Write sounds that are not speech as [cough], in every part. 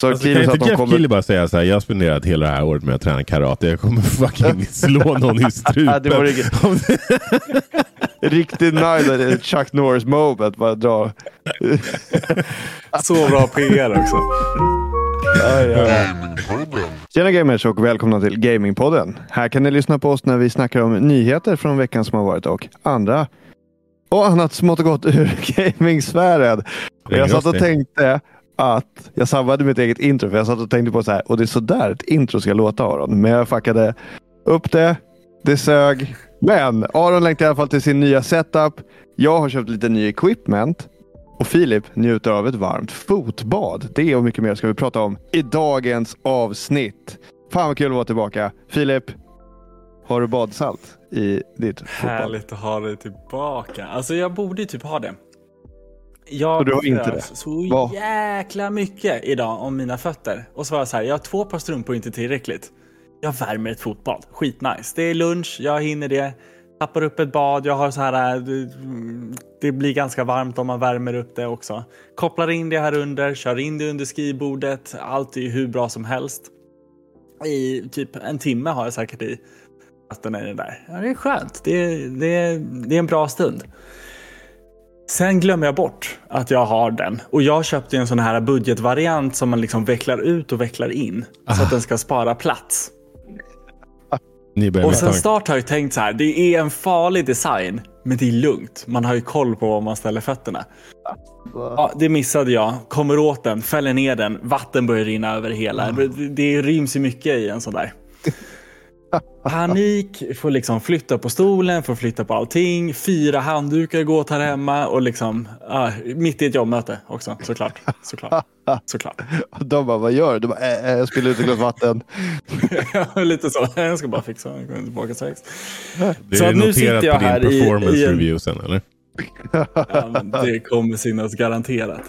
Så Alltså, kan inte de Jeff kommer... Keely bara säga så här, jag har spenderat hela det här året med att träna karate. Jag kommer fucking [laughs] slå någon i strupen. Det var Riktigt [laughs] nöjd. Chuck Norris moment. Bara dra. Så bra PR också. Ja, ja. Tjena gamers och välkomna till Gamingpodden. Här kan ni lyssna på oss när vi snackar om nyheter från veckan som har varit och andra och annat smått och gott ur [laughs] gamingsfären. Jag satt och tänkte att jag sabbade mitt eget intro för jag satt och tänkte på så här och det är så där ett intro ska låta Aron. Men jag fuckade upp det. Det sög. Men Aron längtar i alla fall till sin nya setup. Jag har köpt lite ny equipment. Och Filip njuter av ett varmt fotbad. Det och mycket mer ska vi prata om i dagens avsnitt. Fan vad kul att vara tillbaka. Filip, har du badsalt i ditt fotbad? Härligt att ha dig tillbaka. Alltså jag borde ju typ ha det. Jag du har inte det? så Vad? jäkla mycket idag om mina fötter. Och så var jag så här, jag har två par strumpor inte tillräckligt. Jag värmer ett fotbad, skitnice. Det är lunch, jag hinner det. Tappar upp ett bad, jag har så här, äh, det- blir ganska varmt om man värmer upp det också. Kopplar in det här under, kör in det under skrivbordet. Allt är hur bra som helst. I typ en timme har jag säkert i vatten i det där. Ja, det är skönt. Det det, det är en bra stund. Sen glömmer jag bort att jag har den. Och jag köpte en sån här budgetvariant som man liksom vecklar ut och vecklar in. Så att den ska spara plats. Och sen start har jag tänkt så här, det är en farlig design. Men det är lugnt. Man har ju koll på var man ställer fötterna. Ja, det missade jag. Kommer åt den, fäller ner den, vatten börjar rinna över hela. Det, det ryms ju mycket i en sån där. Panik, får liksom flytta på stolen, får flytta på allting. Fyra handdukar går åt här hemma och liksom ah, mitt i ett jobbmöte också såklart. Såklart. [laughs] såklart. De bara, vad gör du? Bara, äh, äh, jag spiller ut ett glas vatten. [laughs] Lite så. Jag ska bara fixa. Jag kommer tillbaka strax. Det är noterat på din här i- performance i en- review sen eller? [laughs] Ja, det kommer synas garanterat.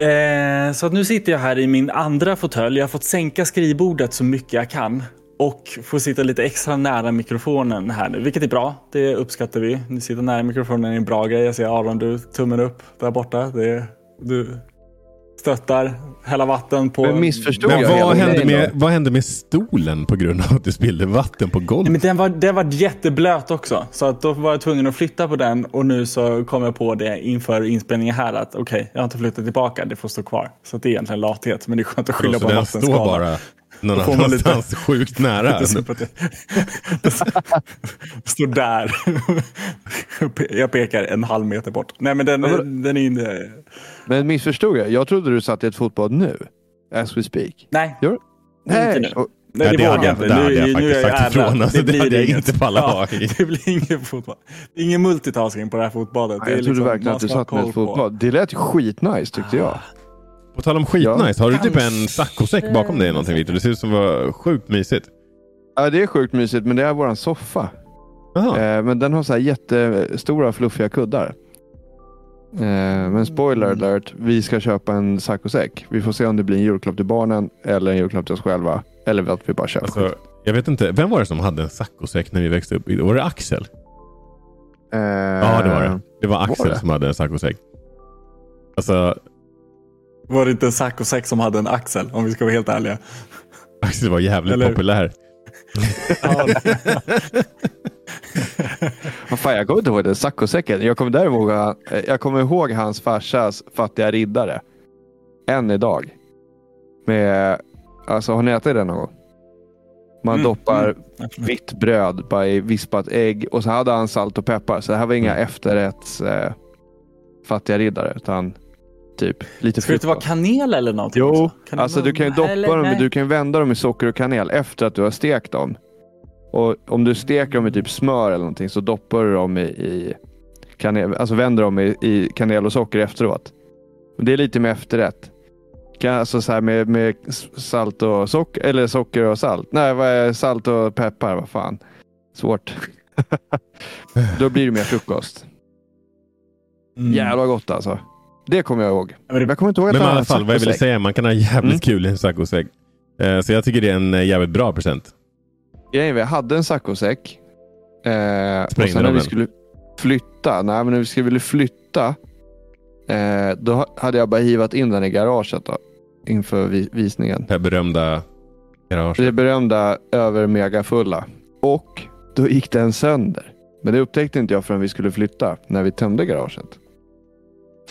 Eh, så att nu sitter jag här i min andra fåtölj. Jag har fått sänka skrivbordet så mycket jag kan. Och får sitta lite extra nära mikrofonen här nu, vilket är bra. Det uppskattar vi. Ni sitter nära mikrofonen är en bra grej. Jag ser Aron, du tummen upp där borta. Det, du stöttar, hälla vatten på... Men missförstod Men jag vad hände, med, vad hände med stolen på grund av att du spillde vatten på Nej, golvet? men den var, den var jätteblöt också. Så att då var jag tvungen att flytta på den och nu så kom jag på det inför inspelningen här att okej, jag har inte flyttat tillbaka, det får stå kvar. Så att det är egentligen lathet, men det är skönt att skylla Så på står vattenskada. bara någon Då får man lite- annanstans sjukt nära. Lite. Står där. Jag pekar en halv meter bort. Nej men den, Ja, den är inte... Men missförstod jag? Jag trodde du satt i ett fotbad nu. As we speak. Nej, Gör inte nu. Nej, Nej, det det vågar hade jag inte. det hade jag faktiskt sagt ifrån. Alltså, det hade jag inte pallat ha [laughs] i. Det blir ingen fotboll. Det är ingen multitasking på det här fotbollet. Det är Jag trodde liksom- verkligen att du satt med ett fotbad. Det lät skitnice tyckte jag. På tal om skitnice, har du typ en saccosäck bakom dig eller någonting Victor? Det ser ut som var sjukt mysigt. Ja, det är sjukt mysigt, men det är våran soffa. Eh, men den har så här jättestora fluffiga kuddar. Eh, men spoiler Mm. alert, vi ska köpa en saccosäck. Vi får se om det blir en julklapp till barnen eller en julklapp till oss själva. Eller att vi bara köper. Alltså, jag vet inte, vem var det som hade en saccosäck när vi växte upp? Var det Axel? Eh, Ja, det var det. Det var Axel det? som hade en saccosäck. Alltså, Var det inte Sacco 6 som hade en axel, om vi ska vara helt ärliga? Axel var jävligt Eller- populär. [laughs] Vad fan, jag kommer inte ihåg den saccosäcken. Jag kommer däremot ihåg, eh, jag kommer ihåg hans farsas fattiga riddare. Än idag. Med, alltså har ni ätit den någon gång? Man Mm, doppar mm, vitt bröd bara i vispat ägg och så hade han salt och peppar. Så det här var inga Mm. efterrätts eh, fattiga riddare utan typ lite Ska det inte vara kanel eller någonting? Jo, också? Kan alltså du kan ju doppa Eller- dem, nej. du kan vända dem i socker och kanel efter att du har stekt dem. Och om du steker dem i typ smör eller någonting så doppar du dem i, i kanel, alltså vänder dem i, i kanel och socker efteråt. Det är lite med efterrätt. Kan- Alltså så här med, med salt och socker, eller socker och salt. Nej, vad är salt och peppar? Vad fan. Svårt. [laughs] Då blir det mer frukost. Mm. Jävlar gott alltså. Det kommer jag ihåg. Men det- Jag kommer inte ihåg att Men i alla fall, vad jag ville säga, man kan ha jävligt Mm. kul i en saccosäck. Eh, Så jag tycker det är en eh, jävligt bra present. Grejen vi hade en saccosäck. Eh, och Sprängde sen när vi skulle flytta, nej men när vi skulle flytta, eh, då ha- hade jag bara hivat in den i garaget. Då. inför vi, visningen. Det berömda garaget. Det berömda över megafulla. Och då gick den sönder. Men det upptäckte inte jag förrän vi skulle flytta. När vi tömde garaget.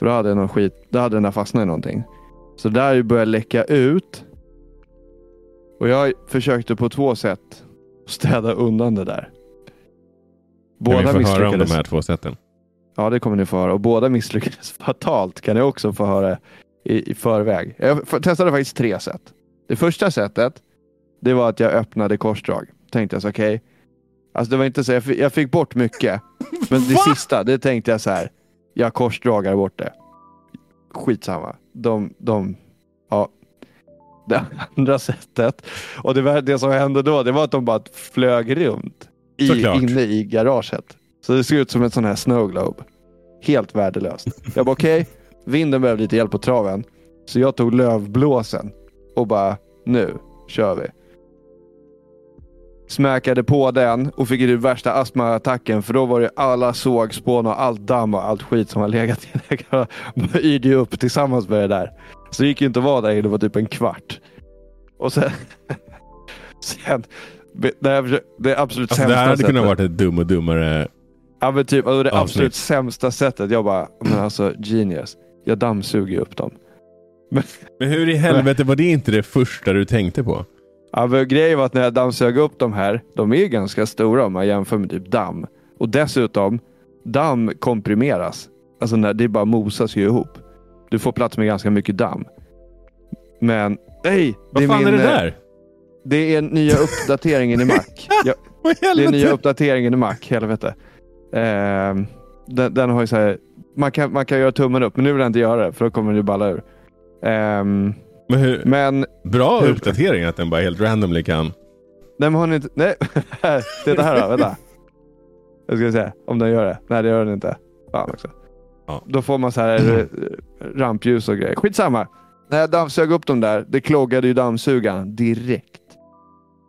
För då hade, någon skit, då hade den där fastnat i någonting. Så där började läcka ut. Och jag försökte på två sätt städa undan det där. Kan vi Båda få höra om misslyckades. de här två sätten? Ja, det kommer ni få höra. Och båda misslyckades [laughs] fatalt kan ni också få höra i, i förväg. Jag testade faktiskt tre sätt. Det första sättet, det var att jag öppnade korsdrag. Tänkte jag så okej. Alltså det var inte så, jag fick, jag fick bort mycket. [laughs] Men det sista, det tänkte jag så här. Jag korsdragar bort det. Skitsamma. De, de, ja. Det andra sättet. Och det, var- det som hände då, det var att de bara flög runt. I, Såklart. inne i garaget. Så det såg ut som en sån här snow globe. Helt värdelöst. Jag bara okej, vinden behöver lite hjälp på traven. Så jag tog lövblåsen och bara nu kör vi. Smäkade på den och fick ju värsta astmaattacken för då var det alla sågspån och allt damm och allt skit som har legat i det. Yrde ju upp tillsammans med det där. Så det gick ju inte att vara där inne, det var typ en kvart. Och sen... [laughs] sen det, här, det absolut Alltså, det sämsta här hade sättet. kunnat varit ett dum och dummare. Ja men typ, alltså det Avsnitt. absolut sämsta sättet. Jag bara, men alltså genius. Jag dammsuger ju upp dem. Men hur i helvete var det inte det första du tänkte på? Ja, men grejen var att när jag dammsög upp de här, de är ganska stora om man jämför med typ damm. Och dessutom, damm komprimeras. Alltså när det bara mosas ju ihop. Du får plats med ganska mycket damm. Men, nej! Vad fan är det eh, där? Det är nya [laughs] uppdateringen i Mac. [laughs] Ja, Vad i det är nya uppdateringen i Mac, helvete. Ehm, den, den har ju så här, man kan, man kan göra tummen upp, men nu vill jag inte göra det för då kommer det balla ur. Ehm, Men hur, men bra hur- uppdatering att den bara helt randomly kan. Nej, men har ni inte... Nej, [laughs] titta här då. Vänta. Jag ska se om den gör det. Nej, det gör den inte. Fan också. Ja. Då får man så här eh, rampljus och grejer. Skitsamma. När jag dammsög upp dem där, det kloggade ju dammsugaren direkt.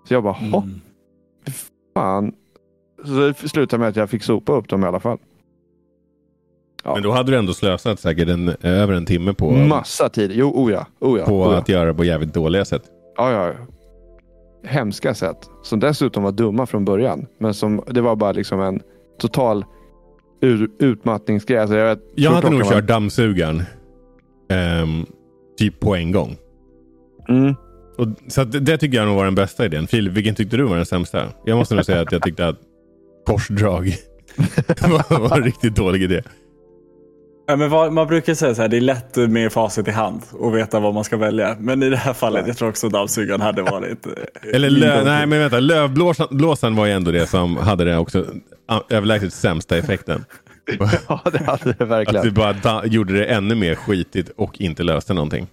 Så jag bara, Mm. fan. Så det slutade med att jag fick sopa upp dem i alla fall. Ja. Men då hade du ändå slösat säkert en, över en timme på, Massa tid. Jo, oh ja. Oh ja. på oh ja. att göra på jävligt dåliga sätt. Ja, ja. Hemska sätt. Som dessutom var dumma från början. Men som, det var bara liksom en total ur, utmattningsgrej. Alltså jag Jag hade nog kört dammsugaren. ehm, typ på en gång. Mm, Och, så det, det tycker jag nog var den bästa idén. Filip, vilken tyckte du var den sämsta? Jag måste nog säga att jag tyckte att korsdrag var, [laughs] var en riktigt dålig idé. Ja, men vad, man brukar säga så här, det är lätt med facit i hand och veta vad man ska välja. Men i det här fallet, jag tror också dammsugaren hade varit... eh, Eller lö, nej men vänta, lövblåsan var ju ändå det som hade den också överlägset sämsta effekten. [laughs] ja, det hade det Att du verkligen. bara da, gjorde det ännu mer skitigt och inte löste någonting.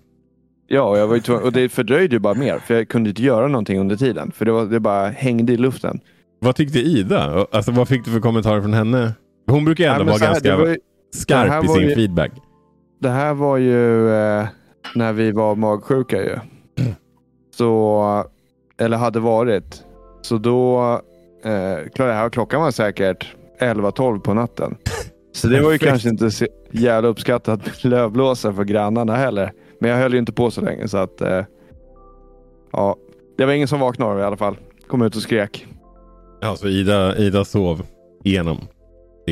Ja, och, jag var ju tvungen, och det fördröjde ju bara mer. För jag kunde inte göra någonting under tiden. För det, var, det bara hängde i luften. Vad tyckte Ida? Alltså vad fick du för kommentarer från henne? Hon brukar ju ändå vara ganska det, var ju, skarp i sin ju- feedback. det här var ju eh, när vi var magsjuka ju. [clears throat] Så, eller hade varit. Så då, eh, klar- här, klockan var säkert 11-12 på natten. [laughs] Så det var ju kanske inte så jävla uppskattat med lövblåsare för grannarna heller. Men jag höll ju inte på så länge så att eh, ja, det var ingen som vaknade i alla fall. Kom ut och skrek. Ja, så Ida, Ida sov igenom.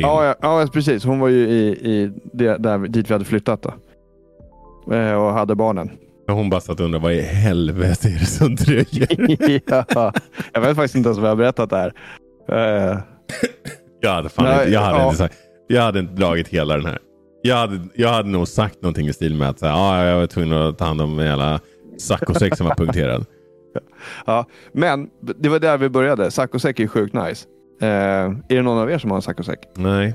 Ja, ja, ja precis. Hon var ju i, i det, där, dit vi hade flyttat då. Eh, och hade barnen. Hon bara satt och undrade vad i helvete är det som dröjer? [laughs] ja, jag vet faktiskt inte ens vad jag har berättat det här. Eh, Jag hade, fan Nej, inte, jag, hade ja. inte sagt, jag hade inte dragit hela den här. Jag hade, jag hade nog sagt någonting i stil med att så här, ah, jag var tvungen att ta hand om en jävla saccosäck som var punkterad. [laughs] ja. Men det var där vi började. Saccosäck är ju sjukt nice. Eh, är det någon av er som har en saccosäck? Nej.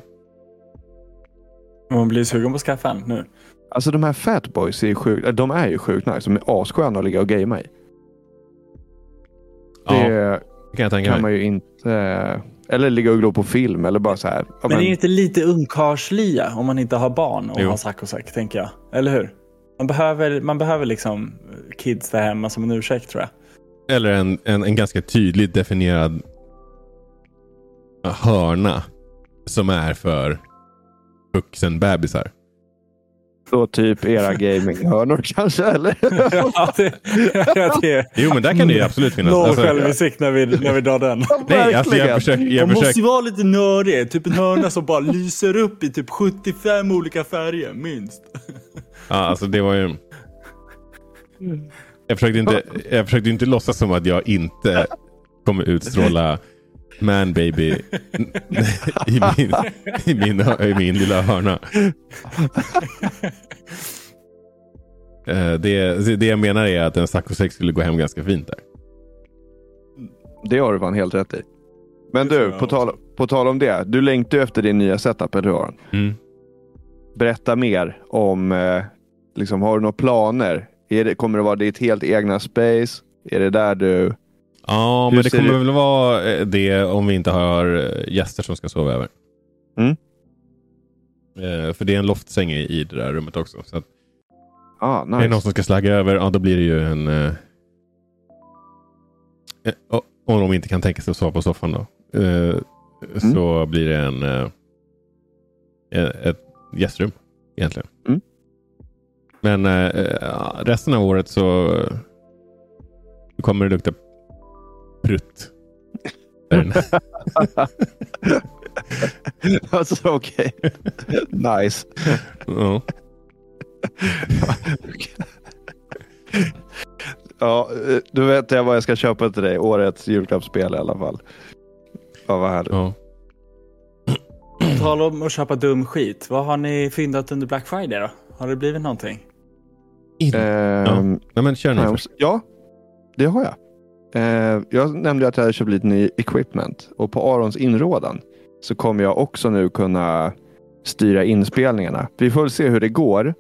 Man blir sugen på att skaffa en nu. Alltså de här fatboys är ju sjukt, de är ju sjukt nice. De är assköna att ligga och gamea i. Ja, Det det kan jag tänka kan mig. man ju inte... eh, Eller ligga och glo på film eller bara så här. ja, Men det är inte lite ungkarlslya om man inte har barn och Jo. har saccosäck, tänker jag. Eller hur? Man behöver, man behöver liksom kids där hemma som en ursäkt, tror jag. Eller en, en, en ganska tydligt definierad hörna som är för vuxenbebisar. Så typ era gaminghörnor [laughs] kanske, eller? [laughs] ja, det, ja, det Jo, men där kan det ju absolut finnas. Noll Alltså, självinsikt när vi, när vi drar den. nej, alltså jag försöker... Jag Man måste försöker ju vara lite nördig. Typ en hörna som bara lyser upp i typ 75 olika färger, minst. ja, alltså det var ju... Jag försökte, inte, jag försökte inte låtsas som att jag inte kommer utstråla man baby i min, i min, i min lilla hörna. Eh, Det, det jag menar är att en saccosäck skulle gå hem ganska fint där. Det har du fan helt rätt i. Men du, på tal, på tal om det. Du längtar ju efter din nya setup, eller hur? Mm. Berätta mer om, eh, liksom, har du några planer? Är det, kommer det vara ditt helt egna space? Är det där du... Ja, Hur men det kommer det- väl vara eh, det om vi inte har eh, gäster som ska sova över. Mm. Eh, För det är en loftsäng i, i det där rummet också. Så att Ah, är det någon nice. som ska slagga över, ja då blir det ju en... eh, eh, Om de inte kan tänka sig att sova på soffan då. eh, Så blir det en... eh, Ett gästrum egentligen. Mm. Men resten av året så kommer det lukta prutt. [laughs] [laughs] Alltså okej. nice. ja. Ja, då vet jag vad jag ska köpa till dig. Årets julklappsspel i alla fall. Ja, vad härligt. Ja. Tal om att köpa dum skit. Vad har ni fyndat under Black Friday då? Har det blivit någonting? In- Ehm, Nej, men kör ni Ja, först. Ja, det har jag. Eh, jag nämnde att jag hade köpt lite ny equipment och på Arons inrådan så kommer jag också nu kunna styra inspelningarna. Vi får väl se hur det går.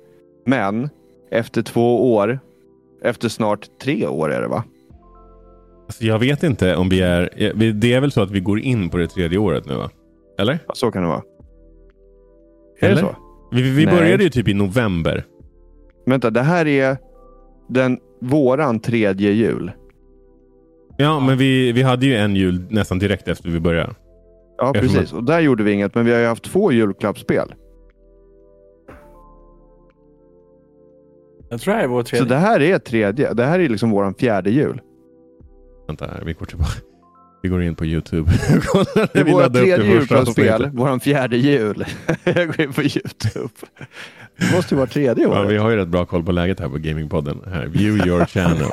Men efter två år, efter snart tre år är det va? Alltså, jag vet inte om vi är... eh, Det är väl så att vi går in på det tredje året nu va? Eller? Ja, så kan det vara. Är Eller? det så? Vi, vi Nej. började ju typ i november. Vänta, det här är den våran tredje jul. Ja, men vi, vi hade ju en jul nästan direkt efter vi började. Ja, Jag precis. Och där gjorde vi inget, men vi har ju haft två julklappsspel. Jag tror det här är vår tredje. Så det här är tredje. Det här är liksom våran fjärde jul. Vänta här, vi går tillbaka. [laughs] Vi går in på YouTube. [laughs] Det är det tredje julklappsspel, våran fjärde jul. [laughs] Jag går in på YouTube. Det måste ju vara tredje Ja, året. vi har ju rätt bra koll på läget här på Gamingpodden. Här, view your channel.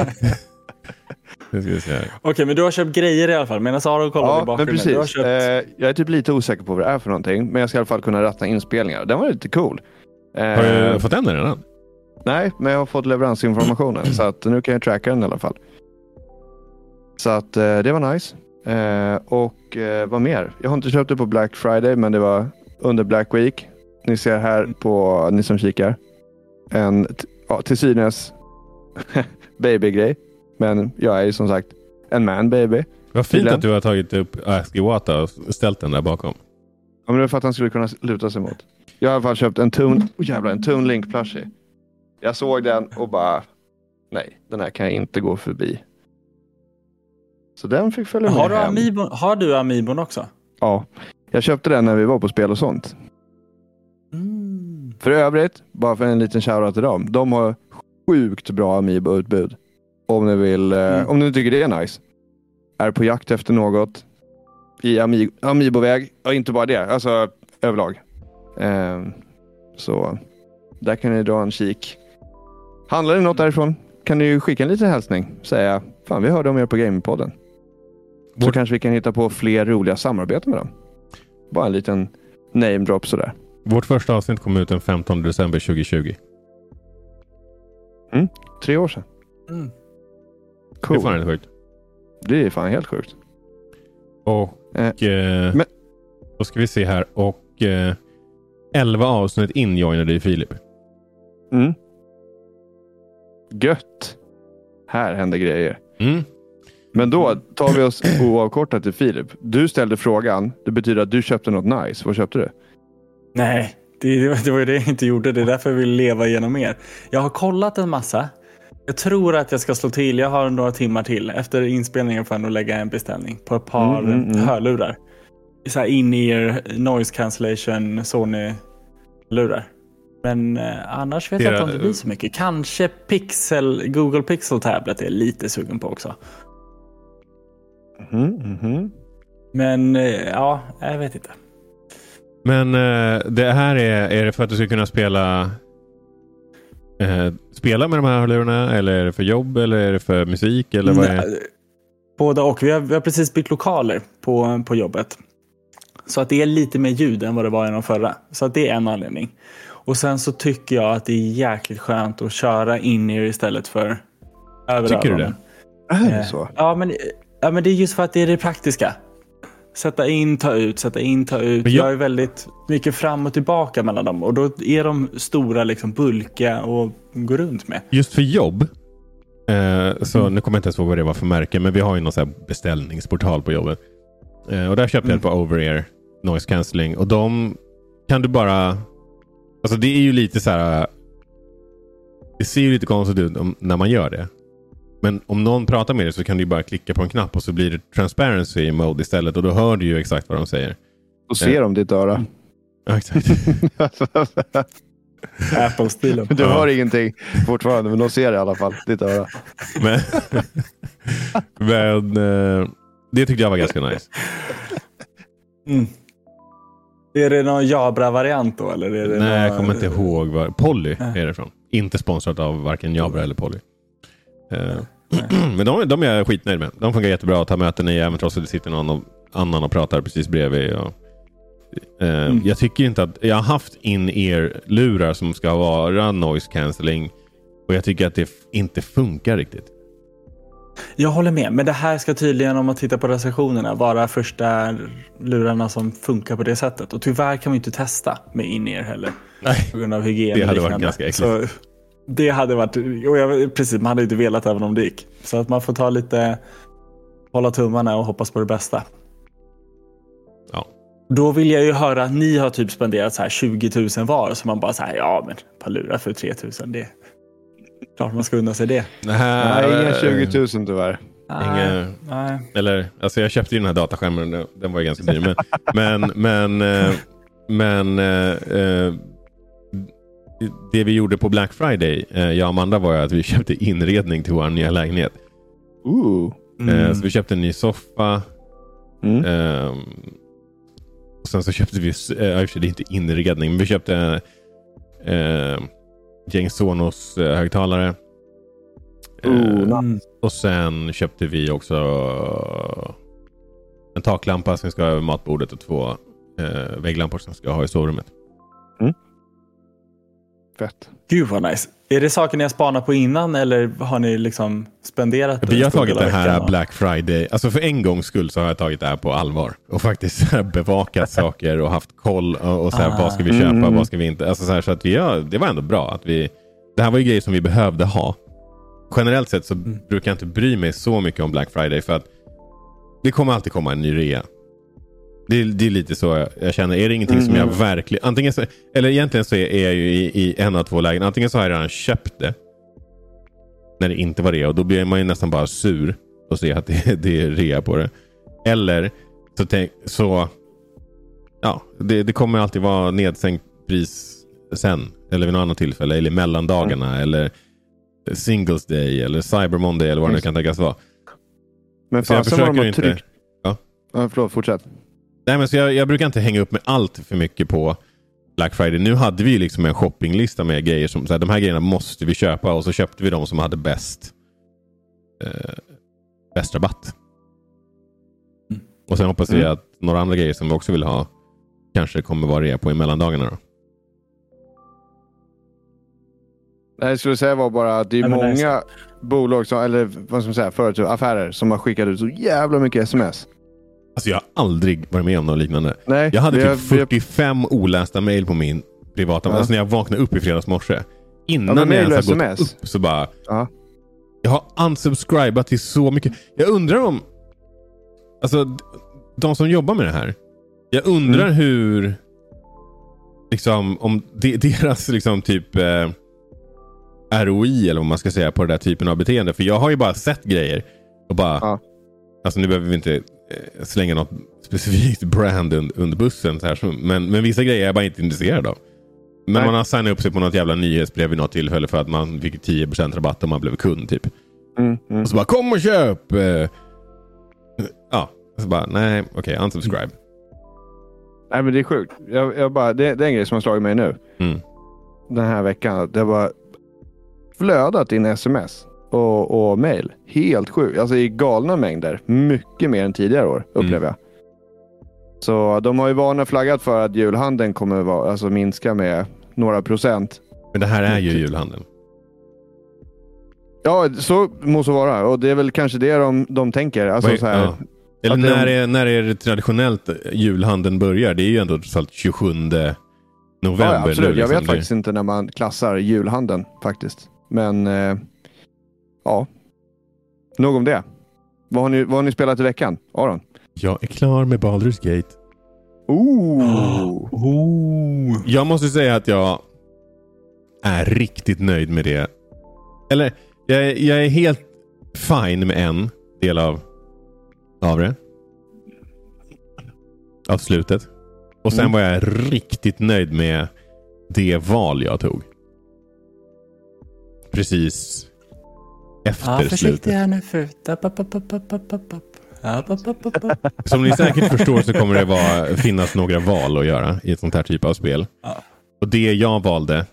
Okej, men du har köpt grejer i alla fall. Medan Aron kollar i Ja, men bakgrunden. Du har precis. köpt... Eh, jag är typ lite osäker på vad det är för någonting, men jag ska i alla fall kunna ratta inspelningar. Den var lite cool. Eh, Har du fått den redan? Nej, men jag har fått leveransinformationen så att nu kan jag tracka den i alla fall. Så att eh, det var nice. Eh, och eh, vad mer? Jag har inte köpt det på Black Friday, men det var under Black Week. Ni ser här på, ni som kikar, en ja, till synes [laughs] babygrej. Men jag är ju som sagt en man baby. Vad fint Tydligen. att du har tagit upp Ask Iwata och ställt den där bakom. Ja, men det var för att han skulle kunna luta sig mot. Jag har i alla fall köpt en Toon, oh, jävlar, en Toon Link plushie. Jag såg den och bara, nej, den här kan jag inte gå förbi. Så den fick följa med Har du, hem. Amiibon, har du Amiibon också? Ja, jag köpte den när vi var på spel och sånt. Mm. För övrigt, bara för en liten shoutout till dem. De har sjukt bra Amiibo-utbud. Om ni vill, eh, Mm. om ni tycker det är nice. Är på jakt efter något i Ami- Amiibo-väg. Och inte bara det, alltså överlag. Ehm, så där kan ni dra en kik. Handlar det något därifrån kan ni ju skicka en liten hälsning. Säga, fan vi hörde om er på Gamingpodden. Så Vårt- kanske vi kan hitta på fler roliga samarbeten med dem. Bara en liten name drop sådär. Vårt första avsnitt kom ut den 15 december 2020. Tre år sedan. Mm. Det Cool. är fan rätt sjukt. Det är fan helt sjukt. Och Eh, eh, men- då ska vi se här. Och eh, 11 avsnitt in joinade ju Filip. Mm. Gött. Här händer grejer. Mm. Men då tar vi oss oavkortat till Filip. Du ställde frågan. Det betyder att du köpte något nice. Vad köpte du? Nej, det, det var- det var ju det jag inte gjorde. Det är därför jag vill leva genom er. Jag har kollat en massa. Jag tror att jag ska slå till. Jag har några timmar till. Efter inspelningen får jag nog lägga en beställning på ett par Mm, mm, mm. hörlurar. Så in-ear noise cancellation Sony-lurar. Men eh, annars vet jag Era- inte om det blir så mycket. Kanske Pixel, Google Pixel Tablet är lite sugen på också. Mhm. Men eh, ja, jag vet inte. Men eh, det här är, är det för att du ska kunna spela eh, spela med de här hörlurarna? Eller är det för jobb? Eller är det för musik? Eller vad är Båda och. Vi har, vi har precis bytt lokaler på, på jobbet. Så att det är lite mer ljud än vad det var i de förra. Så att det är en anledning. Och sen så tycker jag att det är jäkligt skönt att köra in er istället för över Tycker du öronen. Är det Eh, så? Ja men, ja, men det är just för att det är det praktiska. Sätta in, ta ut, sätta in, ta ut. Men jag- jag... är väldigt mycket fram och tillbaka mellan dem. Och då är de stora, liksom bulkiga och gå runt med. Just för jobb. Eh, så Mm. Nu kommer jag inte ens ihåg vad det var för märke. Men vi har ju någon så beställningsportal på jobbet. Eh, och där köpte jag ett Mm. par over-ear noise cancelling. Och de kan du bara... Alltså det är ju lite så här... Det ser ju lite konstigt ut om, när man gör det. Men om någon pratar med dig så kan du ju bara klicka på en knapp och så blir det transparency mode istället. Och då hör du ju exakt vad de säger. Då ser de ditt öra. Ja, exakt. [laughs] Apple-stilen. du Ja. hör ingenting fortfarande, men de ser i alla fall ditt öra. Men, [laughs] men eh, det tyckte jag var ganska nice. Mm. Är det någon Jabra-variant då? Eller är det Nej, jag någon- kommer inte ihåg. Var... Polly är det från. Inte sponsrat av varken Jabra eller Polly. Eh, [clears throat] men de, de är jag skitnöjd med. De funkar jättebra att ta möten i, även trots att det sitter någon och, annan och pratar precis bredvid. Och, eh, Mm. Jag tycker inte att... Jag har haft in-ear-lurar som ska vara noise cancelling. Och jag tycker att det inte funkar riktigt. Jag håller med, men det här ska tydligen om man tittar på recensionerna vara första lurarna som funkar på det sättet. Och tyvärr kan vi inte testa med in-ear heller. Nej. På grund av hygien Det hade varit ganska äckligt. Så det hade varit, och jag, precis, man hade inte velat även om det gick. Så att man får ta lite, hålla tummarna och hoppas på det bästa. Ja. Då vill jag ju höra att ni har typ spenderat så här 20 000 var. Så man bara så här, ja men lurar för 3 000, det är klart man ska unna sig det. [laughs] Nej, inga 20 000 tyvärr. Inga- nej. Eller, alltså jag köpte ju den här dataskärmen. den- Den var ju ganska dyr. Men, men, men, eh, men eh, eh, det vi gjorde på Black Friday, eh, jag och Amanda, var att vi [laughs] köpte inredning till vår nya lägenhet. Ooh. Eh, Mm. Så vi köpte en ny soffa. Mm. Eh, och sen så köpte vi, eh, sig, det är inte inredning, men vi köpte eh, gäng Sonos eh, högtalare. Eh, Ooh, Mm. och sen köpte vi också en taklampa som ska ha över matbordet och två eh, vägglampor som ska ha i sovrummet. Fett. Gud vad nice. Är det saker ni har spanat på innan eller har ni liksom spenderat Vi har tagit det här? Black Friday, alltså för en gångs skull så har jag tagit det här på allvar. Och faktiskt [laughs] bevakat saker och haft koll och, och så här, Ah. vad ska vi köpa, Mm. vad ska vi inte. Alltså så här, så att vi har, det var ändå bra att vi, det här var ju grejer som vi behövde ha. Generellt sett så Mm. brukar jag inte bry mig så mycket om Black Friday för att det kommer alltid komma en ny rea. Det är, det är lite så jag, jag känner. Är det ingenting som jag Mm. verkligen... Antingen så, eller egentligen så är, jag ju i, i en av två lägen. Antingen så har jag redan köpt det. När det inte var rea. Och då blir man ju nästan bara sur. Och se att det, [laughs] det är rea på det. Eller så... Tänk, så ja, det, det kommer alltid vara nedsänkt pris sen. Eller vid något annat tillfälle. Eller mellandagarna. Eller Singles Day. Eller Cyber Monday. Eller vad det nu kan tänkas vara. Men Så jag fan, sen var de har inte- tryckt... Ja. Ja, förlåt, fortsätt. Nej, men så jag, jag brukar inte hänga upp med allt för mycket på Black Friday. Nu hade vi liksom en shoppinglista med grejer som så här, de här grejerna måste vi köpa och så köpte vi de som hade bäst eh, bäst rabatt. Mm. Och sen hoppas vi Mm. att några andra grejer som vi också vill ha kanske kommer vara rea på i mellandagarna. Då. Det jag skulle säga var bara att det är Nej, men det är många bolag, som, eller vad ska man säga, företag, affärer som har skickat ut så jävla mycket sms. Alltså jag har aldrig varit med om något liknande. Nej, Jag hade typ har- 45 olästa mejl på min privata... Ja. Alltså när jag vaknade upp i fredags morse. Innan Ja, jag ens har gått upp så bara... Ja. Jag har unsubscribat till så mycket. Jag undrar om... Alltså, de som jobbar med det här. Jag undrar Mm. hur... Liksom, om de, [laughs] deras liksom typ... Eh, ROI eller vad man ska säga på den där typen av beteende. För jag har ju bara sett grejer och bara... Ja. Alltså nu behöver vi inte slänga något specifikt brand und, under bussen. Så här, men, men vissa grejer är jag bara inte intresserad av. Men Nej. man har signat upp sig på något jävla nyhetsbrev vid något tillfälle för att man fick 10% rabatt om man blev kund typ. Mm, mm. Och så bara kom och köp! Eh, Ja, så bara nej, okej, unsubscribe. Nej, men det är sjukt. Jag, jag bara, det, det är en grej som har slagit mig nu. Mm. Den här veckan. Det var flödat in sms och, och mail. Helt sjukt. Alltså i galna mängder. Mycket mer än tidigare år upplever Mm. jag. Så de har ju varnat för att julhandeln kommer vara, alltså minska med några procent. Men det här är ju julhandeln. Ja, så måste vara. Och det är väl kanske det de, de tänker. Alltså, så är- här, ja. Eller att de- när, är, när är det traditionellt julhandeln börjar? Det är ju ändå trots allt 27 november. Ja, ja, absolut. nu, jag liksom. vet faktiskt inte när man klassar julhandeln faktiskt. Men eh, ja, nog om det. Vad har, ni, vad har ni spelat i veckan? Aron? Jag är klar med Baldur's Gate. Ooh. Oh. Jag måste säga att jag är riktigt nöjd med det. Eller, jag, är- jag är helt fine med en del av, av det. Av slutet. Och sen Mm. var jag riktigt nöjd med det val jag tog. Precis efter Ja, slutet. försiktig här nu upp. Som ni säkert förstår så kommer det vara, finnas några val att göra i ett sånt här typ av spel. Ja. Och det jag valde.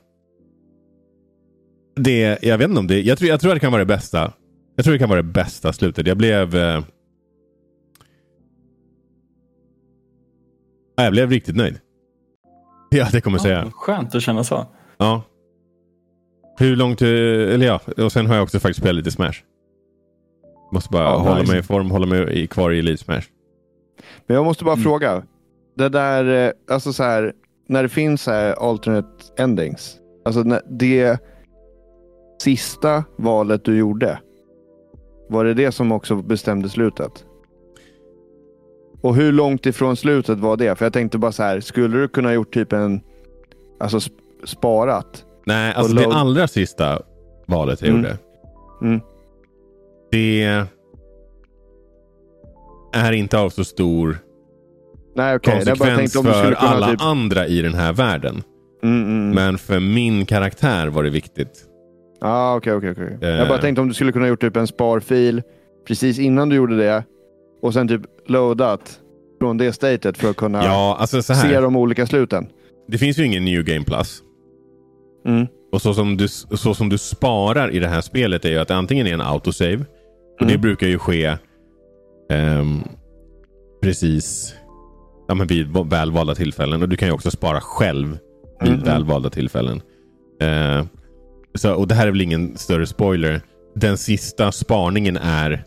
Det, jag vet inte om det, jag tror, jag tror att det kan vara det bästa. Jag tror det kan vara det bästa slutet. Jag blev... Eh, ja, jag blev riktigt nöjd. Ja, det kommer jag säga. Ja, skönt att känna så. Ja. Hur långt, eller ja, och sen har jag också faktiskt spelat lite Smash. Måste bara Ja, hålla nice. mig i form, hålla mig i, kvar i Elite Smash. Men jag måste bara Mm. fråga. Det där, eh, alltså så här, när det finns så här alternate endings. Alltså det sista valet du gjorde. Var det det som också bestämde slutet? Och hur långt ifrån slutet var det? För jag tänkte bara så här, skulle du kunna gjort typ en, alltså sp- sparat? Nej, alltså det allra sista valet jag Mm. gjorde. Mm. Det är inte av så stor Nej bara konsekvens för alla typ... andra i den här världen. Mm, mm. Men för min karaktär var det viktigt. Ah, okej, okej, okej. Eh. Jag bara tänkte om du skulle kunna gjort typ en sparfil precis innan du gjorde det och sen typ loadat från det statet för att kunna Ja, alltså så se de olika sluten. Det finns ju ingen New Game Plus. Mm. Och så som, du, så som du sparar i det här spelet är ju att det antingen är en autosave. Och det Mm. brukar ju ske ehm, precis ja, men vid va- välvalda tillfällen. Och du kan ju också spara själv vid Mm, välvalda tillfällen. Eh, så, och det här är väl ingen större spoiler. Den sista sparningen är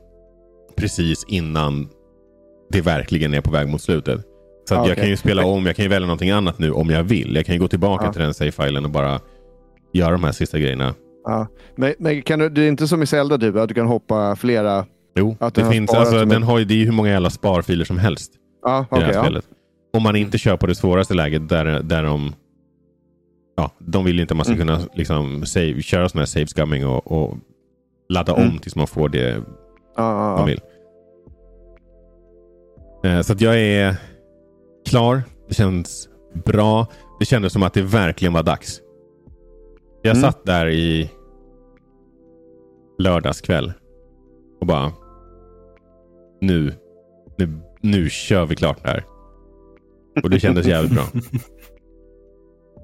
precis innan det verkligen är på väg mot slutet. Så att Ah, jag kan ju spela om, jag kan ju välja någonting annat nu om jag vill. Jag kan ju gå tillbaka Ja. till den save-filen och bara göra de här sista grejerna. Ja. Men, men kan du, det är inte som i Zelda typ, att du kan hoppa flera... Jo, Att det finns, alltså, den har ju, det är ju hur många jävla sparfiler som helst Ja, i okej. det här ja. spelet. Om man inte kör på det svåraste läget där, där de Ja, de vill inte att man ska Mm. kunna liksom save, köra sån här save scumming och, och ladda Mm. om tills man får det Ja, ja, man ja. vill. Eh, Så att jag är klar. Det känns bra. Det kändes som att det verkligen var dags. Jag Mm. satt där i lördags kväll och bara nu, nu, nu kör vi klart det här. Och det kändes jävligt bra. [laughs]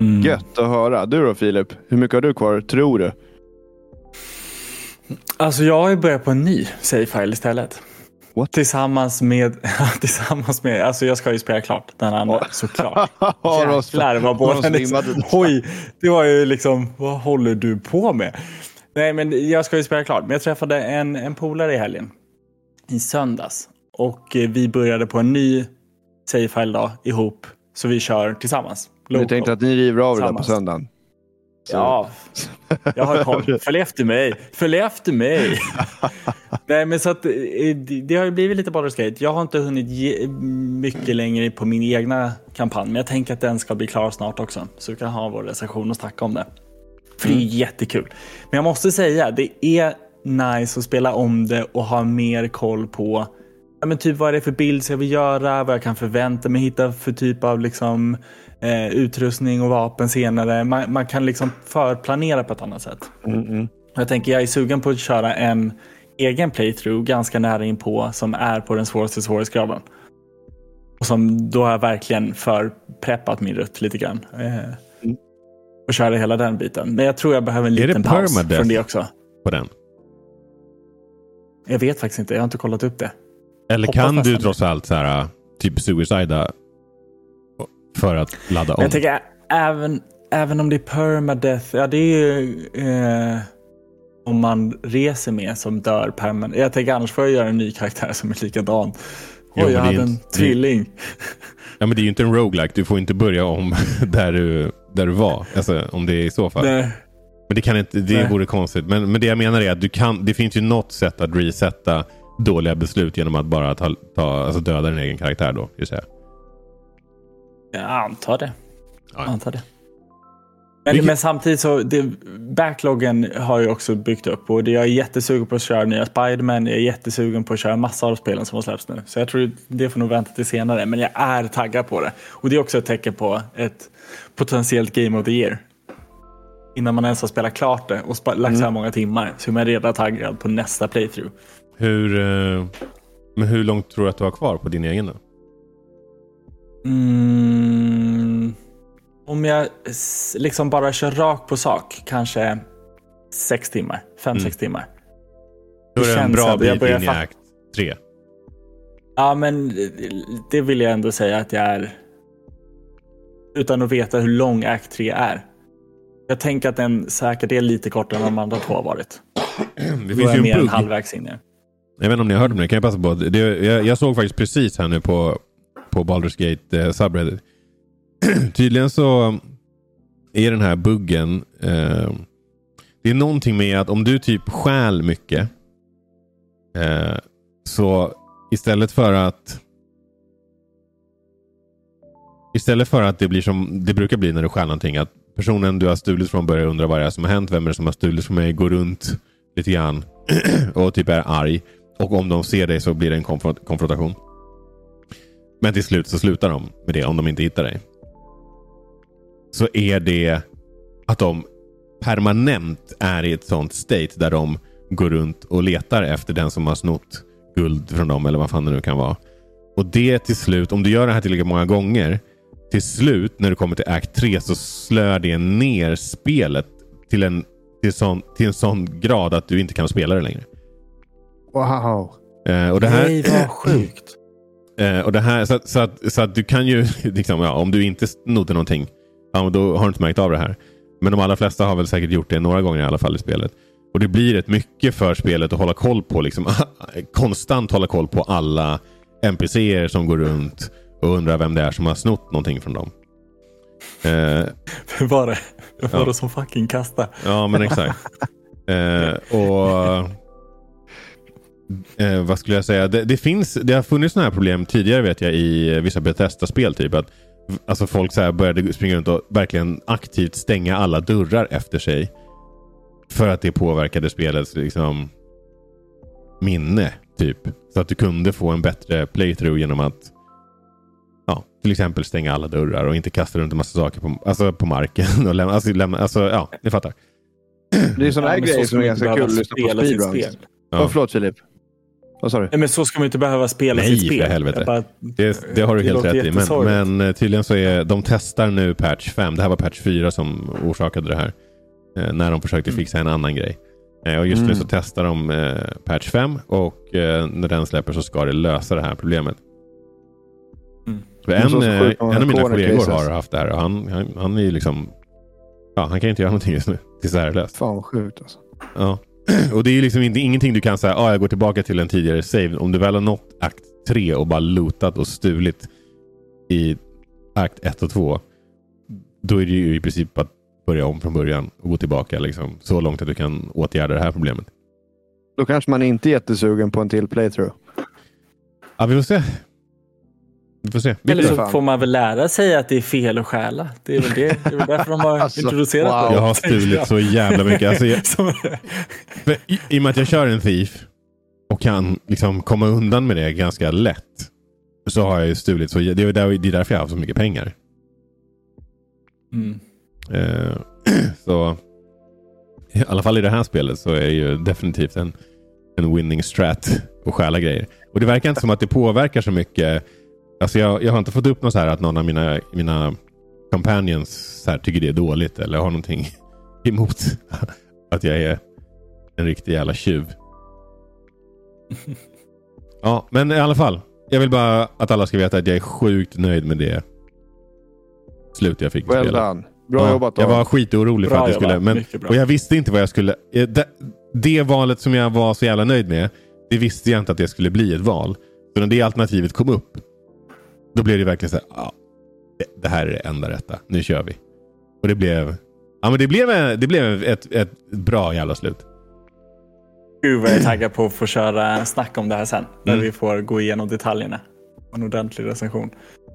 Mm. Gött att höra. Du då Filip? Hur mycket har du kvar, tror du? Alltså jag har ju börjat på en ny save-file istället. What? Tillsammans med, [laughs] tillsammans med, alltså jag ska ju spela klart den andra såklart. [laughs] Aron Jäklar vad båda liksom, oj, det var ju liksom, vad håller du på med? Nej men jag ska ju spela klart, men jag träffade en, en polare i helgen. I söndags. Och eh, vi började på en ny save-file ihop. Så vi kör tillsammans. Du Local. tänkte att ni river av det där på söndagen? Så- Ja, jag har koll. [laughs] Följ efter mig. Följ efter mig. [laughs] Nej, men så att eh, det- har ju blivit lite Baldur's. Jag har inte hunnit ge mycket längre på min egna kampanj, men jag tänker att den ska bli klar snart också. Så vi kan ha vår recension och snacka om det. För det är jättekul. Men jag måste säga, det är nice att spela om det och ha mer koll på ja, men typ vad är det för bild jag vill göra, vad jag kan förvänta mig hitta för typ av liksom, eh, utrustning och vapen senare. Man, man, kan liksom förplanera på ett annat sätt. Mm-mm. Jag tänker jag är sugen på att köra en egen playthrough ganska nära in på som är på den svåraste svårighetsgraden. Och som då har jag verkligen förpreppat min rutt lite grann. Eh, och köra hela den biten. Men jag tror jag behöver en liten paus från det också. På den. Jag vet faktiskt inte, jag har inte kollat upp det. Eller Hoppas kan du trots allt så här, typ suicida för att ladda om? Men jag tänker även, även om det är permadeath, ja det är ju eh, om man reser med som dör permanent. Jag tänker annars får jag göra en ny karaktär som är likadan. Oj, jag hade en inte- det- tvilling. Ja, men det är ju inte en roguelike. Du får inte börja om [laughs] där du, där du var. Alltså, om det är i så fall. Nej. Men det, kan inte, det Nej. vore konstigt. Men, men det jag menar är att du kan, det finns ju något sätt att resetta dåliga beslut genom att bara ta, ta, alltså döda din egen karaktär då. Det. Jag antar det. Ja. Jag antar det. Men, Vilket- men samtidigt så, det, backloggen har ju också byggt upp och det, jag är jättesugen på att köra nya Spiderman. Jag är jättesugen på att köra massa av spelen som har släppts nu. Så jag tror det får nog vänta till senare. Men jag är taggad på det. Och det är också ett tecken på ett potentiellt Game of the Year. Innan man ens har spelat klart det och lagt så här många timmar så är man redan taggad på nästa playthrough. Hur, eh, men hur långt tror du att du har kvar på din egen då? Mm, om jag liksom bara kör rakt på sak, kanske sex timmar, fem, Mm. sex timmar. Då är det en bra bit in i akt 3. Ja, men det vill jag ändå säga att jag är. Utan att veta hur lång Act 3 är. Jag tänker att den säkert är lite kortare än de andra två har varit. [clears throat] Det Då finns ju mer en bugg. halvvägs in i. Jag vet inte om ni har hört om det. Kan jag passa på? Det, jag, jag såg faktiskt precis här nu på, på Baldur's Gate eh, subreddit. [clears throat] Tydligen så är den här buggen. Eh, det är någonting med att om du typ stjäl mycket. Eh, så istället för att Istället för att det blir som det brukar bli när du stjäl någonting. Att personen du har stulit från börjar undra vad det är som har hänt. Vem är det som har stulit från mig? Går runt lite grann [clears throat] och typ är arg. Och om de ser dig så blir det en konfront- konfrontation. Men till slut så slutar de med det om de inte hittar dig. Så är det att de permanent är i ett sånt state där de går runt och letar efter den som har snott guld från dem eller vad fan det nu kan vara. Och det till slut, om du gör det här tillräckligt många gånger, till slut när du kommer till Act 3 så slör det ner spelet till en, till sån, till en sån grad att du inte kan spela det längre. Wow. Eh, och det här, Nej, vad sjukt. Eh, och det här, så, så, att, så att du kan ju, [laughs] liksom, ja, om du inte snodde någonting, ja, då har du inte märkt av det här. Men de allra flesta har väl säkert gjort det några gånger i alla fall i spelet. Och det blir rätt mycket för spelet att hålla koll på, liksom, [laughs] konstant hålla koll på alla NPCer som går runt och undrar vem det är som har snott någonting från dem. Eh, [laughs] Vem var det? Vem var Ja. det som fucking kastade? Ja, men exakt. eh, och eh, Vad skulle jag säga? Det, det, finns, det har funnits sådana här problem tidigare vet jag i vissa Bethesda-spel. Typ, att, alltså folk så här började springa runt och verkligen aktivt stänga alla dörrar efter sig. För att det påverkade spelets liksom, minne. Typ. Så att du kunde få en bättre playthrough genom att ja, till exempel stänga alla dörrar och inte kasta runt en massa saker på, alltså på marken. [laughs] Och lämna, alltså, lämna, alltså, ja, ni fattar. Det är sådana här Ja, men så grejer som är ganska kul att lyssna på speedruns. spel. Ja. Ja. förlåt Filip. Vad sa du? Nej, men så ska man inte behöva spela Nej, sitt spel. för helvete. Bara- Det, det har du Det helt rätt i. Men, men eh, tydligen så är de testar nu patch 5. Det här var patch 4 som orsakade det här. Eh, när de försökte Mm. fixa en annan grej. Eh, och just nu Mm. så testar de patch 5 och när den släpper så ska det lösa det här problemet. Mm. En, en av mina kollegor har haft det här och han, han, han är ju liksom Ja, han kan inte göra någonting just nu. Tills det här är löst. Fan vad sjukt alltså. Ja. [clears throat] Och det är ju liksom inte, ingenting du kan säga, ah, jag går tillbaka till en tidigare save. Om du väl har nått akt 3 och bara lootat och stulit i akt 1 och 2. Då är det ju i princip att börja om från början och gå tillbaka liksom, så långt att du kan åtgärda det här problemet. Då kanske man inte är jättesugen på en till playthrough. Ja, vi får se. Vi får se. Eller så får man väl lära sig att det är fel att stjäla. Det är väl, det. Det är väl därför de har [laughs] Alltså, introducerat wow. det. Jag har stulit så jävla mycket. Alltså, jag, [laughs] i, I och med att jag kör en thief och kan liksom komma undan med det ganska lätt. Så har jag ju stulit. Så det, är där, det är därför jag har så mycket pengar. Mm. Eh, [clears throat] så i alla fall i det här spelet så är det ju definitivt en, en winning strat att stjäla grejer. Och det verkar inte som att det påverkar så mycket. Alltså jag, jag har inte fått upp något så här att någon av mina, mina companions så här, tycker det är dåligt eller har någonting [laughs] emot [laughs] att jag är en riktig jävla tjuv. [laughs] Ja, men i alla fall. Jag vill bara att alla ska veta att jag är sjukt nöjd med det slut jag fick Well spelet. done. Bra Ja, jobbat Jag Aron. var skitorolig för Bra att jag skulle... Men, och jag visste inte vad jag skulle... eh, Det, det valet som jag var så jävla nöjd med. Det visste jag inte att det skulle bli ett val. Så när det alternativet kom upp. Då blev det verkligen så här. Ja, det, det här är det enda rätta. Nu kör vi. Och det blev... Ja men det blev, det blev ett, ett bra jävla slut. Gud vad jag är taggad på att få köra snack om det här sen. När Mm. vi får gå igenom detaljerna. En ordentlig recension.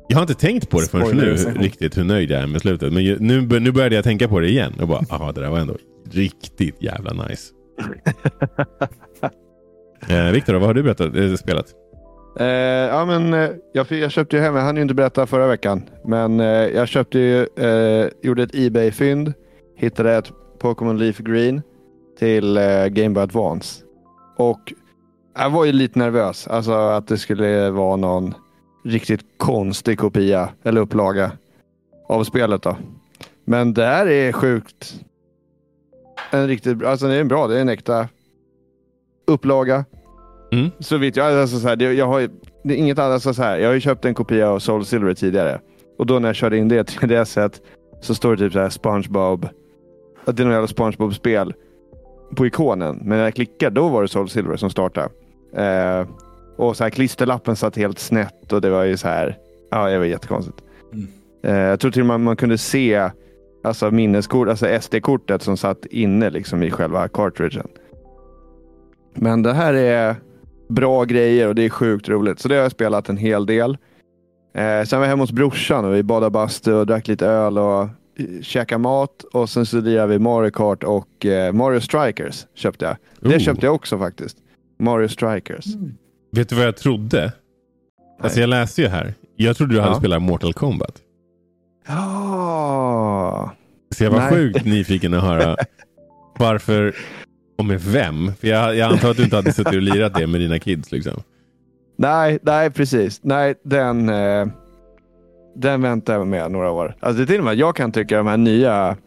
Jag har inte tänkt på det förrän nu riktigt hur nöjd jag är med slutet. Men nu, nu började jag tänka på det igen. Och bara, aha, det där var ändå riktigt jävla nice. [laughs] eh, Viktor, vad har du berättat, eh, spelat? Eh, ja, men, eh, jag, jag köpte ju hem, jag hann ju inte berätta förra veckan, men eh, jag köpte ju, eh, gjorde ett Ebay-fynd, hittade ett Pokémon Leaf Green till eh, Game Boy Advance. Och jag var ju lite nervös, alltså att det skulle vara någon riktigt konstig kopia eller upplaga av spelet då. Men det här är sjukt. En riktigt alltså det är en bra, det är en äkta upplaga. Mm. Så vitt jag, alltså så här, det, jag har det är inget annat, alltså så här, jag har ju köpt en kopia av Soul Silver tidigare. Och då när jag körde in det till det sätt så står det typ så här SpongeBob. Att det är något jävla SpongeBob-spel på ikonen. Men när jag klickade då var det Soul Silver som startade. Eh, och så här klisterlappen satt helt snett och det var ju så här. Ja, det var jättekonstigt. Mm. Eh, jag tror till och med man kunde se alltså minneskort, alltså SD-kortet som satt inne liksom i själva cartridgen. Men det här är bra grejer och det är sjukt roligt. Så det har jag spelat en hel del. Eh, sen var jag hemma hos brorsan och vi badade bastu och drack lite öl och eh, käkade mat. Och sen så lirade vi Mario Kart och eh, Mario Strikers köpte jag. Det Oh. köpte jag också faktiskt. Mario Strikers. Vet du vad jag trodde? Alltså jag läste ju här. Jag trodde du hade Ja. spelat Mortal Kombat. Ja. Så jag var Nej. sjukt nyfiken att höra [laughs] varför och med vem. För jag, jag antar att du inte hade suttit och lirat det med dina kids. Liksom. Nej, nej precis. Nej, den, eh, den väntar jag med några år. Alltså det är till och med jag kan tycka de här nya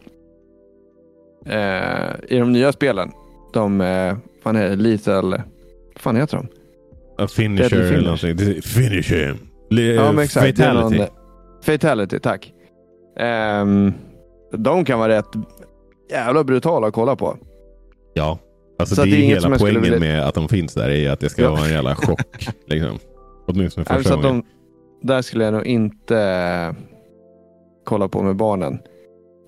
eh, i de nya spelen. De, eh, fan är det, Little, vad fan heter de? A finisher Deadly eller finish. någonting. Finisher. Li- Ja, exakt. Fatality. någon- Fatality, tack. Ehm, de kan vara rätt jävla brutala att kolla på. Ja. Alltså Så det det är inget hela poängen vilja- med att de finns där. är att det ska Ja. vara en jävla chock. [laughs] liksom. Åtminstone Nej, första så att gången. de, där skulle jag nog inte eh, kolla på med barnen.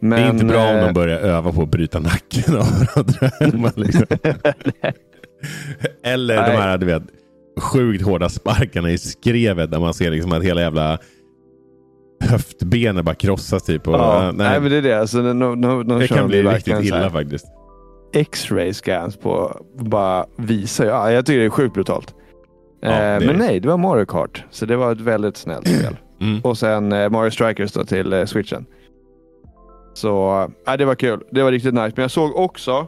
Men, det är inte bra om eh, de börjar öva på att bryta nacken av varandra. [laughs] liksom. Eller de Nej. här du vet, sjukt hårda sparkarna i skrevet där man ser liksom att hela jävla höftbenet bara krossas. Typ, och, Ja, äh, nej. men det är det. Alltså, de, de, de, de det kan bli riktigt så här illa faktiskt. X-ray scans på bara visa. Ja, jag tycker det är sjukt brutalt. Ja, eh, men nej, det var Mario Kart. Så det var ett väldigt snällt spel. [clears throat] Mm. Och sen eh, Mario Strikers då till eh, switchen. Så eh, det var kul. Det var riktigt nice. Men jag såg också,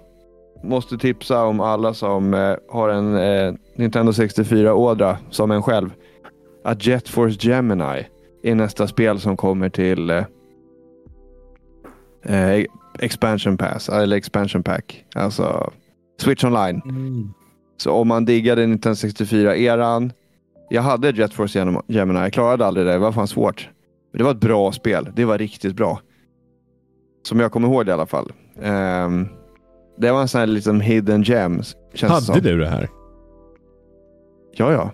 måste tipsa om alla som eh, har en eh, Nintendo 64-ådra som en själv. Att Jet Force Gemini är nästa spel som kommer till eh, eh, Expansion Pass, eller Expansion Pack. Alltså Switch Online. Så om man diggade Nintendo 64-eran. Jag hade Jet Force Gem- Gemini, jag klarade aldrig det. Det var fan svårt. Men det var ett bra spel. Det var riktigt bra. Som jag kommer ihåg det i alla fall. Ehm, det var en sån här liksom hidden gems. Känns Hade som. du det här? Ja, ja.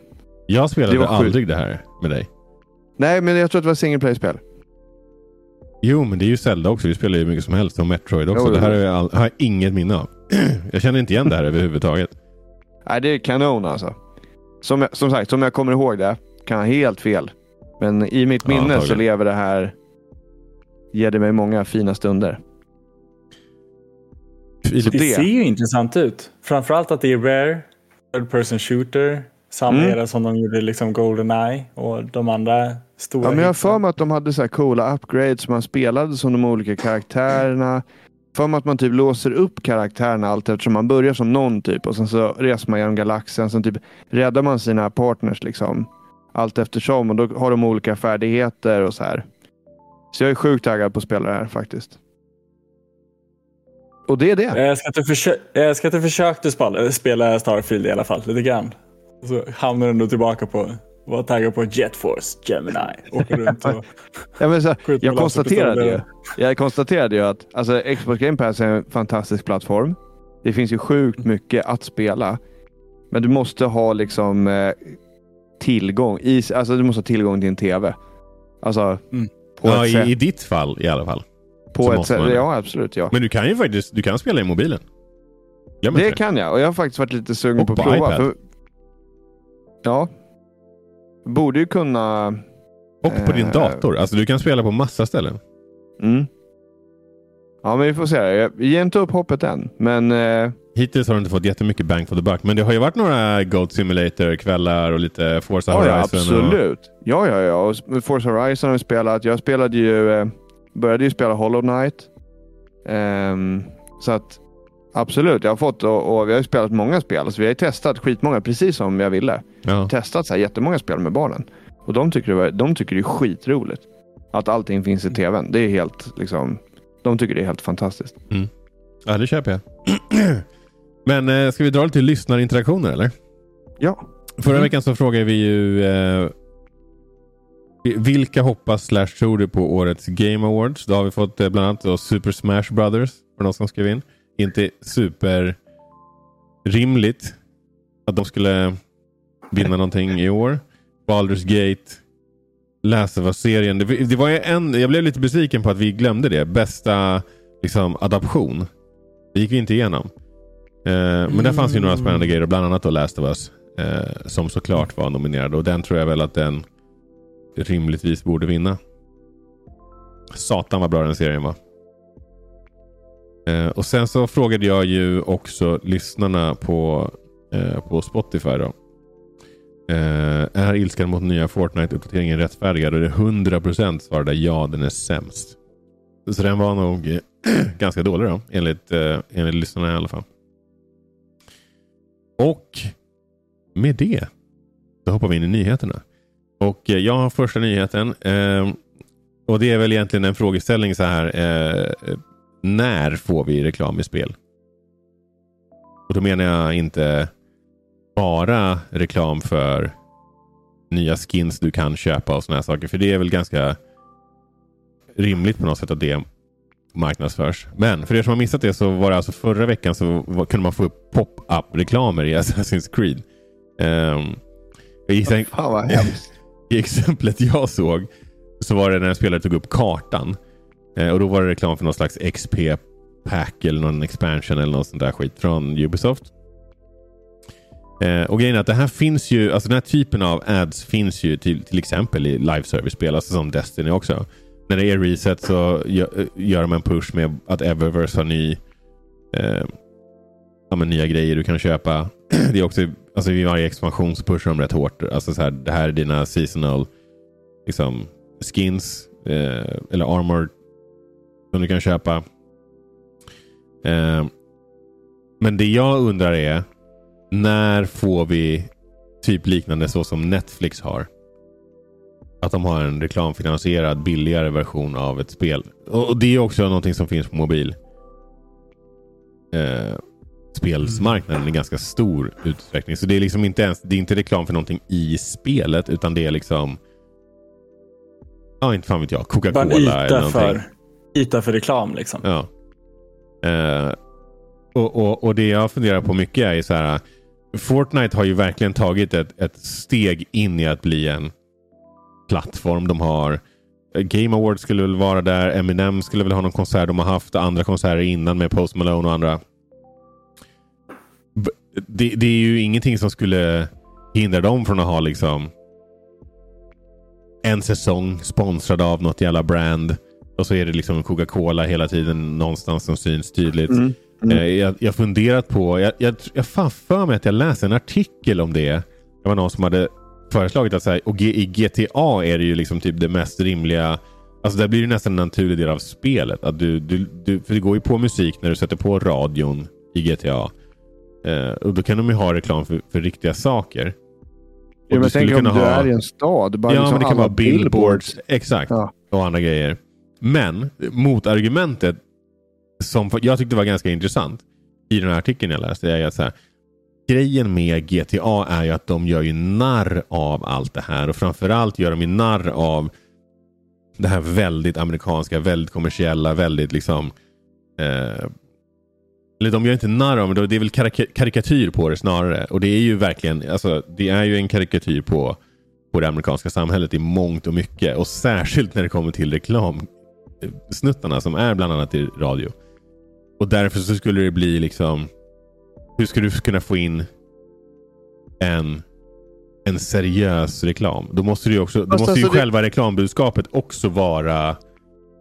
Jag spelade Det aldrig det här med dig. Nej, men jag tror att det var single play-spel. Jo, men det är ju Zelda också. Vi spelar ju mycket som helst. Och Metroid också. Jo, det här jag, all- har jag inget minne av. [clears throat] jag känner inte igen det här överhuvudtaget. Nej, det är kanon alltså. Som, jag, som sagt, som jag kommer ihåg det. Kan ha helt fel. Men i mitt Ja, minne så antagligen. lever det här. Ger det mig många fina stunder. Så Det det- ser ju intressant ut. Framförallt att det är rare. third person shooter. Samma Mm. era som de gjorde liksom Goldeneye och de andra stora. Ja, men jag har för mig att de hade så här coola upgrades. Man spelade som de olika karaktärerna. För mig att man typ låser upp karaktärerna allt eftersom man börjar som någon typ och sen så reser man genom galaxen. Sen typ räddar man sina partners liksom. Allt eftersom och då har de olika färdigheter och så här. Så jag är sjukt taggad på att spela det här faktiskt. Och det är det. Jag älskar att du, försö- jag älskar att du försökte spela, spela Starfield i alla fall, lite grann. Och så hamnar du ändå tillbaka på var taggad på Jet Force Gemini. Åker [laughs] runt och Ja, men så, jag konstaterade ju, jag konstaterade ju att alltså, Xbox Game Pass är en fantastisk plattform. Det finns ju sjukt Mm. mycket att spela. Men du måste ha liksom eh, tillgång. I, alltså, du måste ha tillgång till en TV. Alltså Mm. på Ja, ett i, sätt. i ditt fall i alla fall. på ett sätt. det. Ja, absolut. Ja. Men du kan ju faktiskt du kan spela i mobilen. Det inte kan jag och jag har faktiskt varit lite sugen Och på att prova. iPad. För, ja. Borde ju kunna... Och på din Eh. dator. Alltså du kan spela på massa ställen. Mm. Ja, men vi får se. Jag ger inte upp hoppet än. Men eh, Hittills har du inte fått jättemycket bang for the buck. Men det har ju varit några Goat Simulator-kvällar och lite Forza Ja, ja Horizon. absolut. Ja, ja, ja. Och Forza Horizon har vi spelat. Jag spelade ju, eh, började ju spela Hollow Knight. Ehm, så att absolut, jag har fått och, och vi har spelat många spel. Så vi har testat skitmånga, precis som jag ville. Ja. Testat så här jättemånga spel med barnen. Och de tycker, det var, de tycker det är skitroligt. Att allting finns i tvn. Det är helt liksom, de tycker det är helt fantastiskt. ja, det köper jag. [clears throat] Men eh, ska vi dra lite lyssnarinteraktioner eller? Ja. Förra Mm. veckan så frågade vi ju eh, vilka hoppas slash tror du på årets Game Awards? Då har vi fått eh, bland annat Super Smash Brothers för de som skrev in. Inte super rimligt att de skulle vinna någonting i år. Baldur's Gate. Last of Us-serien. Det, det var en, jag blev lite besviken på att vi glömde det. Bästa liksom, adaption. Det gick vi inte igenom. Eh, men där fanns ju några spännande grejer. Bland annat då Last of Us. Eh, som såklart var nominerad. Och den tror jag väl att den rimligtvis borde vinna. Satan vad bra den serien var. Eh, och sen så frågade jag ju också lyssnarna på, eh, på Spotify. Då. Eh, är ilskan mot nya Fortnite-uppdateringen rättfärdigad? Och det är 100% svarade ja, den är sämst. Så den var nog eh, [clears throat] ganska dålig då, enligt, eh, enligt lyssnarna i alla fall. Och med det så hoppar vi in i nyheterna. Och eh, jag har första nyheten. Eh, och det är väl egentligen en frågeställning så här. Eh, när får vi reklam i spel? Och då menar jag inte bara reklam för nya skins du kan köpa och sådana här saker. För det är väl ganska rimligt på något sätt att det marknadsförs. Men för er som har missat det så var det alltså förra veckan så var, kunde man få upp pop-up-reklamer i Assassin's Creed. Um, jag gissar, Fan vad hemskt. [laughs] I exemplet jag såg så var det när en spelare tog upp kartan. Eh, och då var det reklam för någon slags XP-pack eller någon expansion eller någon sån där skit från Ubisoft. Eh, och grejen är att det här finns ju, alltså den här typen av ads finns ju till, till exempel i live service-spel, alltså som Destiny också. När det är reset så gör, eh, gör de en push med att Eververse har ny, eh, ja, men nya grejer du kan köpa. [clears throat] Det är också, alltså vid varje expansion så pushar de rätt hårt. Alltså så här, det här är dina seasonal liksom, skins eh, eller armor som du kan köpa. Eh, men det jag undrar är när får vi typ liknande så som Netflix har? Att de har en reklamfinansierad billigare version av ett spel. Och det är också någonting som finns på mobil. Eh, spelsmarknaden i ganska stor utsträckning. Så det är liksom inte ens det är inte reklam för någonting i spelet utan det är liksom Ja, inte fan vet jag. Coca-Cola eller någonting. för, yta för reklam liksom. Ja. Eh, och, och, och det jag funderar på mycket är ju så här. Fortnite har ju verkligen tagit ett, ett steg in i att bli en plattform. De har Game Awards skulle väl vara där. Eminem skulle väl ha någon konsert. De har haft andra konserter innan med Post Malone och andra. Det, det är ju ingenting som skulle hindra dem från att ha liksom en säsong sponsrad av något jävla brand. Och så är det liksom Coca-Cola hela tiden någonstans som syns tydligt. Mm. Mm. Eh, jag, jag funderat på, jag, jag, jag fan för mig att jag läste en artikel om det. Det var någon som hade föreslagit att så här, och i GTA är det ju liksom typ det mest rimliga. Alltså där blir det nästan en naturlig del av spelet. Att du, du, du, för det går ju på musik när du sätter på radion i GTA. Eh, och då kan de ju ha reklam för, för riktiga saker. Ja, men tänk om du är i en stad. Bara ja, liksom men det kan vara billboards. Exakt. Ja. Och andra grejer. Men motargumentet som jag tyckte var ganska intressant i den här artikeln jag läste är att så här, grejen med GTA är ju att de gör ju narr av allt det här och framförallt gör de ju narr av det här väldigt amerikanska, väldigt kommersiella, väldigt liksom eh, eller de gör inte narr av det, det är väl karik karikatyr på det snarare. Och det är ju verkligen, alltså det är ju en karikatyr på, på det amerikanska samhället i mångt och mycket. Och särskilt när det kommer till reklam reklamsnuttarna som är bland annat i radio. Och därför så skulle det bli liksom, hur ska du kunna få in en, en seriös reklam? Då måste, det ju också, då Fast måste ju alltså det- själva reklambudskapet också vara,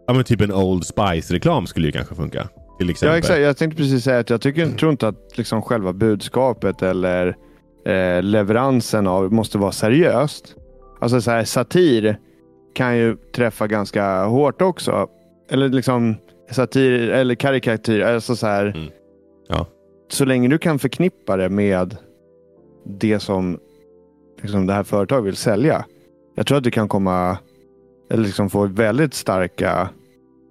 ja men typ en Old Spice-reklam skulle ju kanske funka. Till exempel. Ja, exakt. Jag tänkte precis säga att jag tycker, tror inte att liksom själva budskapet eller eh, leveransen av måste vara seriöst. Alltså så här, satir kan ju träffa ganska hårt också. Eller liksom satir eller karikatyr. Alltså så här, Mm. Ja. Så länge du kan förknippa det med det som liksom, det här företaget vill sälja. Jag tror att du kan komma eller liksom få väldigt starka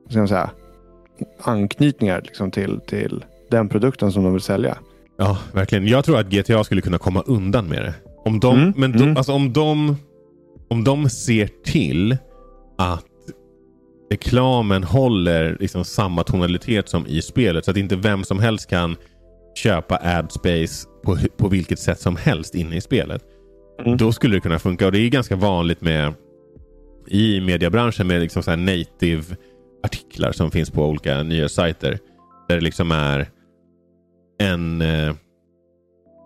ska man säga, anknytningar liksom, till, till den produkten som de vill sälja. Ja, verkligen. Jag tror att GTA skulle kunna komma undan med det. Om de, Mm, men de, mm. Alltså, om, de, om de ser till att reklamen håller liksom samma tonalitet som i spelet. Så att inte vem som helst kan köpa adspace på, på vilket sätt som helst inne i spelet. Mm. Då skulle det kunna funka. Och det är ganska vanligt med i mediebranschen med liksom så här native artiklar som finns på olika nya sajter. Där det liksom är en, eh,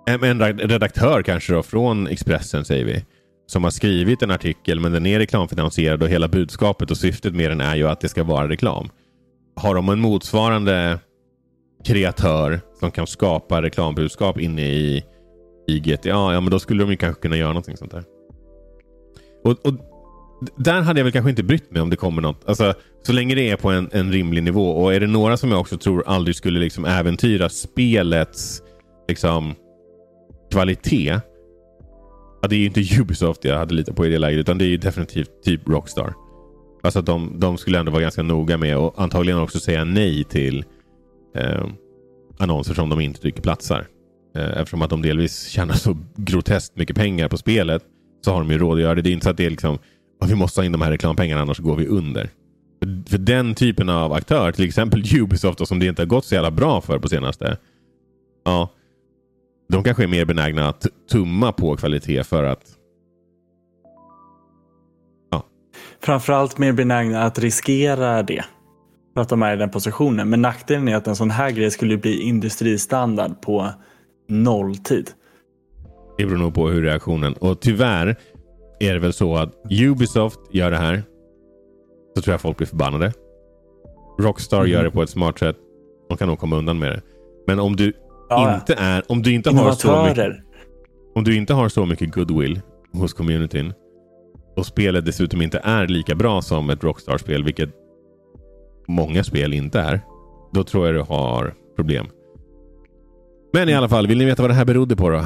en, en redaktör kanske då från Expressen säger vi. Som har skrivit en artikel men den är reklamfinansierad och hela budskapet och syftet med den är ju att det ska vara reklam. Har de en motsvarande kreatör som kan skapa reklambudskap inne i, i GTA, ja men då skulle de ju kanske kunna göra någonting sånt där. Och, och där hade jag väl kanske inte brytt mig om det kommer något. Alltså, så länge det är på en, en rimlig nivå. Och är det några som jag också tror aldrig skulle liksom äventyra spelets liksom, kvalitet. Ja, det är ju inte Ubisoft jag hade litat på i det läget. Utan det är ju definitivt typ Rockstar. Alltså att de, de skulle ändå vara ganska noga med och antagligen också säga nej till eh, annonser som de inte tycker platsar. Eh, eftersom att de delvis tjänar så groteskt mycket pengar på spelet så har de ju råd att göra det. Det är inte så att det är liksom "Ja, vi måste ha in de här reklampengarna annars går vi under. För, för den typen av aktör, till exempel [laughs] Ubisoft då, som det inte har gått så jävla bra för på senaste. Ja, de kanske är mer benägna att tumma på kvalitet för att Framförallt mer benägna att riskera det. För att de är i den positionen. Men nackdelen är att en sån här grej skulle bli industristandard på nolltid. Det beror nog på hur reaktionen... Och tyvärr är det väl så att Ubisoft gör det här. Så tror jag folk blir förbannade. Rockstar Mhm. gör det på ett smart sätt. De kan nog komma undan med det. Men om du Ja, inte är... Om du inte har så mycket, om du inte har så mycket goodwill hos communityn. Och spelet dessutom inte är lika bra som ett Rockstar-spel, vilket många spel inte är. Då tror jag du har problem. Men i alla fall, vill ni veta vad det här berodde på då?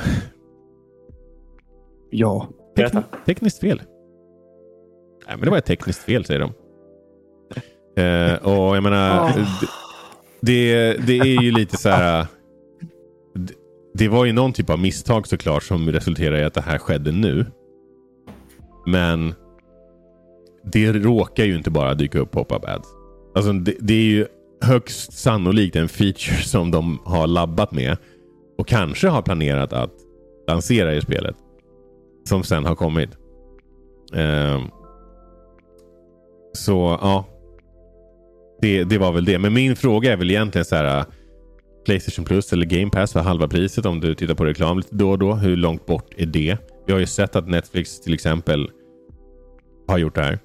Ja. Berätta. Tekniskt fel. Nej, men det var ett tekniskt fel säger de. Eh, och jag menar, d- det, det är ju lite så här. Det var ju någon typ av misstag såklart som resulterade i att det här skedde nu. Men det råkar ju inte bara dyka upp pop-up ads. Alltså det, det är ju högst sannolikt en feature som de har labbat med och kanske har planerat att lansera i spelet. Som sen har kommit. Ehm, så ja. Det, det var väl det. Men min fråga är väl egentligen så här. Playstation Plus eller Game Pass för halva priset om du tittar på reklam lite då och då. Hur långt bort är det? Vi har ju sett att Netflix till exempel har gjort det här.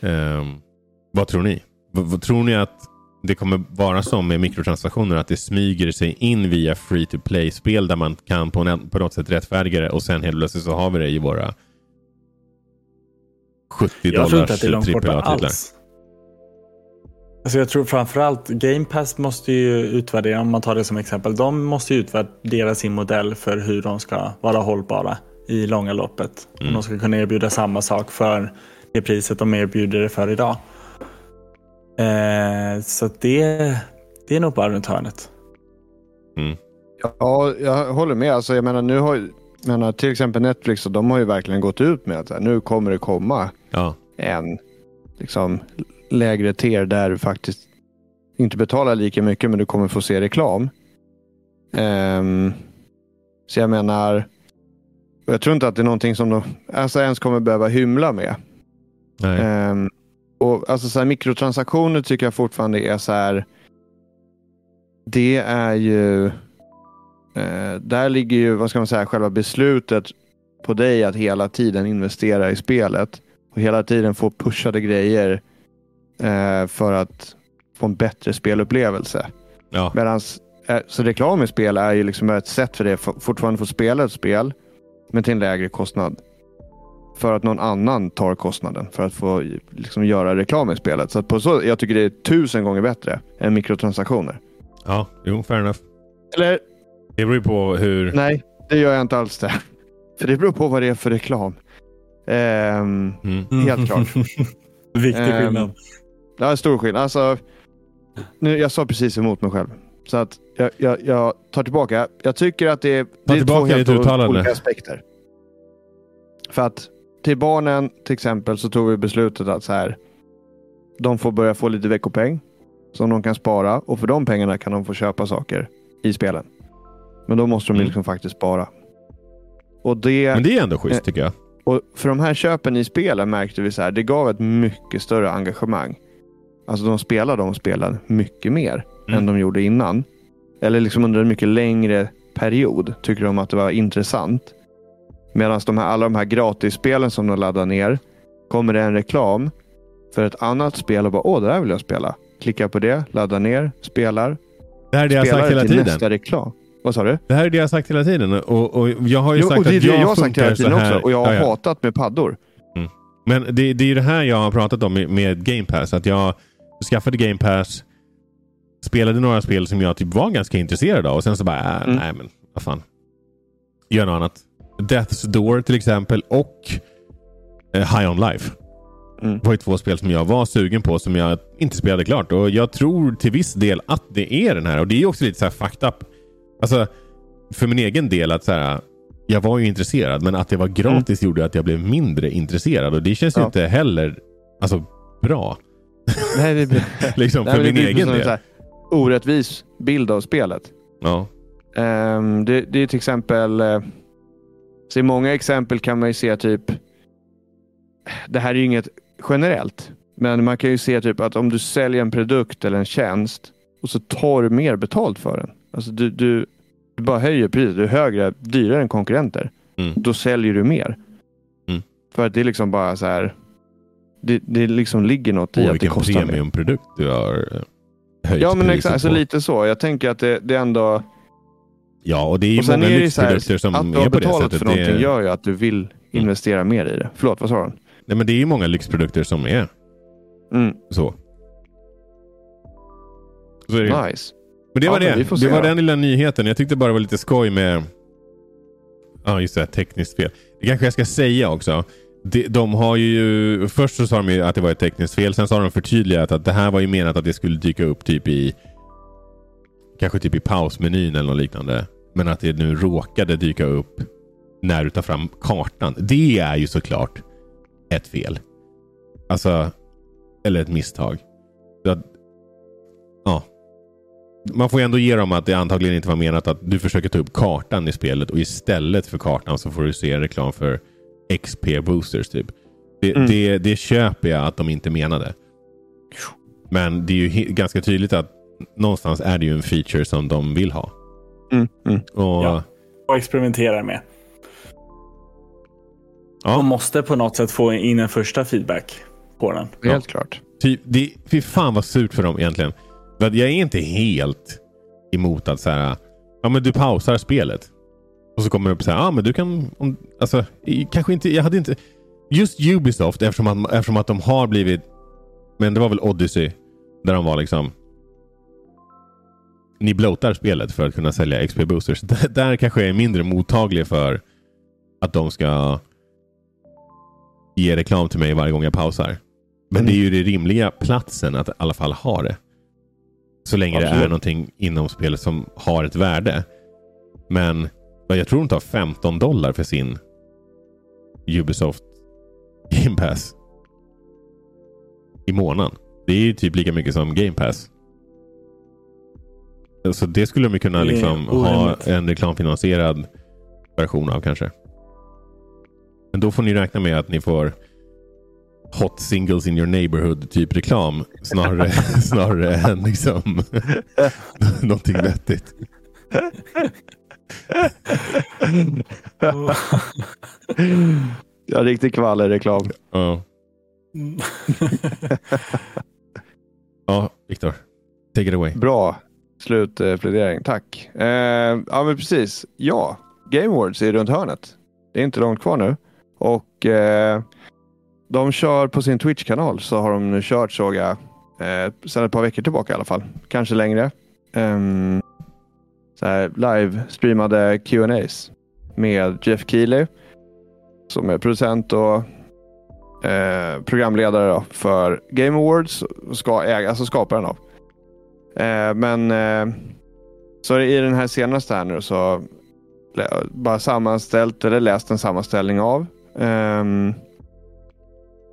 Ehm, vad tror ni? V- vad tror ni att det kommer vara som med mikrotransaktioner att det smyger sig in via free to play-spel där man kan på, en, på något sätt rättfärdiga det och sen helt plötsligt så har vi det i våra 70 Jag tror inte att dollars det är långt borta AAA-titlar. Alltså jag tror framförallt Game Pass måste ju utvärdera, om man tar det som exempel, de måste ju utvärdera sin modell för hur de ska vara hållbara i långa loppet. Mm. Om de ska kunna erbjuda samma sak för det priset de erbjuder det för idag. Eh, så det, det är nog bara runt hörnet. Mm. Ja, jag håller med. Alltså, jag menar, nu har menar, till exempel Netflix och de har ju verkligen gått ut med att här, nu kommer det komma Ja. en liksom, lägre tier där du faktiskt inte betalar lika mycket men du kommer få se reklam. Ehm, så jag menar, jag tror inte att det är någonting som de alltså, ens kommer behöva hymla med. Ehm, och alltså så här, Mikrotransaktioner tycker jag fortfarande är så här. Det är ju. Eh, där ligger ju, vad ska man säga, själva beslutet på dig att hela tiden investera i spelet. Och hela tiden få pushade grejer eh, för att få en bättre spelupplevelse. Ja. Medans, eh, så reklam i spel är ju liksom ett sätt för dig att fortfarande få spela ett spel. Men till en lägre kostnad. För att någon annan tar kostnaden för att få liksom, göra reklam i spelet. Så att på så, jag tycker det är tusen gånger bättre än mikrotransaktioner. ja, jo, fair enough. Eller Det beror ju på hur... nej, det gör jag inte alls det. För det beror på vad det är för reklam. Ehm, Mm. Helt klart. [laughs] Viktig Ehm, skillnad. Det är stor skillnad. Alltså, nu, jag sa precis emot mig själv. Så att jag, jag, jag tar tillbaka. Jag tycker att det är, det är två helt olika aspekter. För att till barnen till exempel så tog vi beslutet att så här, de får börja få lite veckopeng som de kan spara och för de pengarna kan de få köpa saker i spelen. Men då måste de Mm. liksom faktiskt spara. Och det, Men det är ändå Eh, schysst tycker jag. och för de här köpen i spelen märkte vi så här, det gav ett mycket större engagemang. Alltså de spelade de spelen mycket mer Mm. än de gjorde innan. Eller liksom under en mycket längre period tycker de att det var intressant. Medan de här, alla de här gratisspelen som de laddar ner, kommer det en reklam för ett annat spel och bara åh, det här vill jag spela. Klicka på det, ladda ner, spelar. Det här är det jag har spelar sagt hela tiden. nästa reklam. Vad sa du? Det här är det jag har sagt hela tiden. Och, och jag har ju Jo, sagt det att jag, jag sagt hela tiden också. Och jag har Ja, ja. hatat med paddor. Men det, det är ju det här jag har pratat om med, med Game Pass. Att jag skaffade Game Pass, spelade några spel som jag typ var ganska intresserad av och sen så bara, äh, Mm. nej men vad fan. Gör något annat. Death's Door till exempel och eh, High On Life. Mm. var ju två spel som jag var sugen på som jag inte spelade klart. Och jag tror till viss del att det är den här. Och det är ju också lite så här fucked up. Alltså, för min egen del att så här, jag var ju intresserad men att det var gratis gjorde att jag blev mindre intresserad. Och det känns ju Ja. inte heller alltså, bra. Nej, det blir, [laughs] liksom Nej, för min egen del. här orättvis bild av spelet. Ja. Ehm, det, det är till exempel... Uh, så I många exempel kan man ju se typ... Det här är ju inget generellt. Men man kan ju se typ att om du säljer en produkt eller en tjänst och så tar du mer betalt för den. Alltså du, du, du bara höjer priset. Du är högre, dyrare än konkurrenter. Mm. Då säljer du mer. Mm. För att det är liksom bara så här... Det, det liksom ligger något i att det vilken kostar mer. premiumprodukt du har eh, höjt Ja men exakt, alltså på. lite så. Jag tänker att det, det är ändå... Ja, och det är ju Och många är det ju så här, lyxprodukter som att du är har på det betalat sättet. för någonting Det är, gör ju att du vill investera mer i det. Förlåt, vad sa du? nej, men det är ju många lyxprodukter som är Mm, så. Så är det nice. Men det Ja, var men det. Det se var den lilla nyheten. Jag tyckte bara det var lite skoj med... Ja, just det. Tekniskt fel. Det kanske jag ska säga också. De, de har ju... Först så sa de ju att det var ett tekniskt fel. Sen så har de förtydligat att det här var ju menat att det skulle dyka upp typ i... Kanske typ i pausmenyn eller något liknande. Men att det nu råkade dyka upp när du tar fram kartan. Det är ju såklart ett fel. Alltså... Eller ett misstag. Så att, ja, man får ju ändå ge dem att det antagligen inte var menat att du försöker ta upp kartan i spelet och istället för kartan så får du se reklam för XP boosters typ. Det, Mm. det, det köper jag att de inte menade. Men det är ju ganska tydligt att någonstans är det ju en feature som de vill ha. Mm, mm. Och, Ja. Och experimenterar med. Ja. De måste på något sätt få in en första feedback på den. Helt klart. Typ, det, fy fan vad surt för dem egentligen. Jag är inte helt emot att så här, ja men du pausar spelet. Och så kommer det upp så här, ja men du kan, om, alltså kanske inte, jag hade inte, just Ubisoft eftersom att, eftersom att de har blivit, men det var väl Odyssey, där de var liksom, ni bloatar spelet för att kunna sälja XP boosters. [laughs] Där, där kanske jag är mindre mottaglig för att de ska ge reklam till mig varje gång jag pausar. Men Mm. det är ju det rimliga platsen att i alla fall ha det. Så länge det Absolut. är någonting inom spelet som har ett värde. Men jag tror de tar 15 dollar för sin Ubisoft Game Pass. I månaden. Det är ju typ lika mycket som Game Pass. Så det skulle de kunna liksom ha en reklamfinansierad version av kanske. Men då får ni räkna med att ni får hot singles in your neighborhood typ reklam snarare, [laughs] snarare än liksom [laughs] [laughs] någonting vettigt. [laughs] Ja, riktig kvallerreklam. Ja, [laughs] ja Viktor. Take it away. Bra slutplädering. Tack. Eh, ja, men precis. Ja, Game Awards är runt hörnet. Det är inte långt kvar nu. Och eh, de kör på sin Twitch-kanal så har de nu kört såg jag eh, sedan ett par veckor tillbaka i alla fall. Kanske längre. Um, så här live-streamade Q&As med Jeff Keely som är producent och eh, programledare då, för Game Awards. Ska äga, alltså skaparen av. Eh, men eh, så i den här senaste här nu så bara sammanställt eller läst en sammanställning av. Ehm,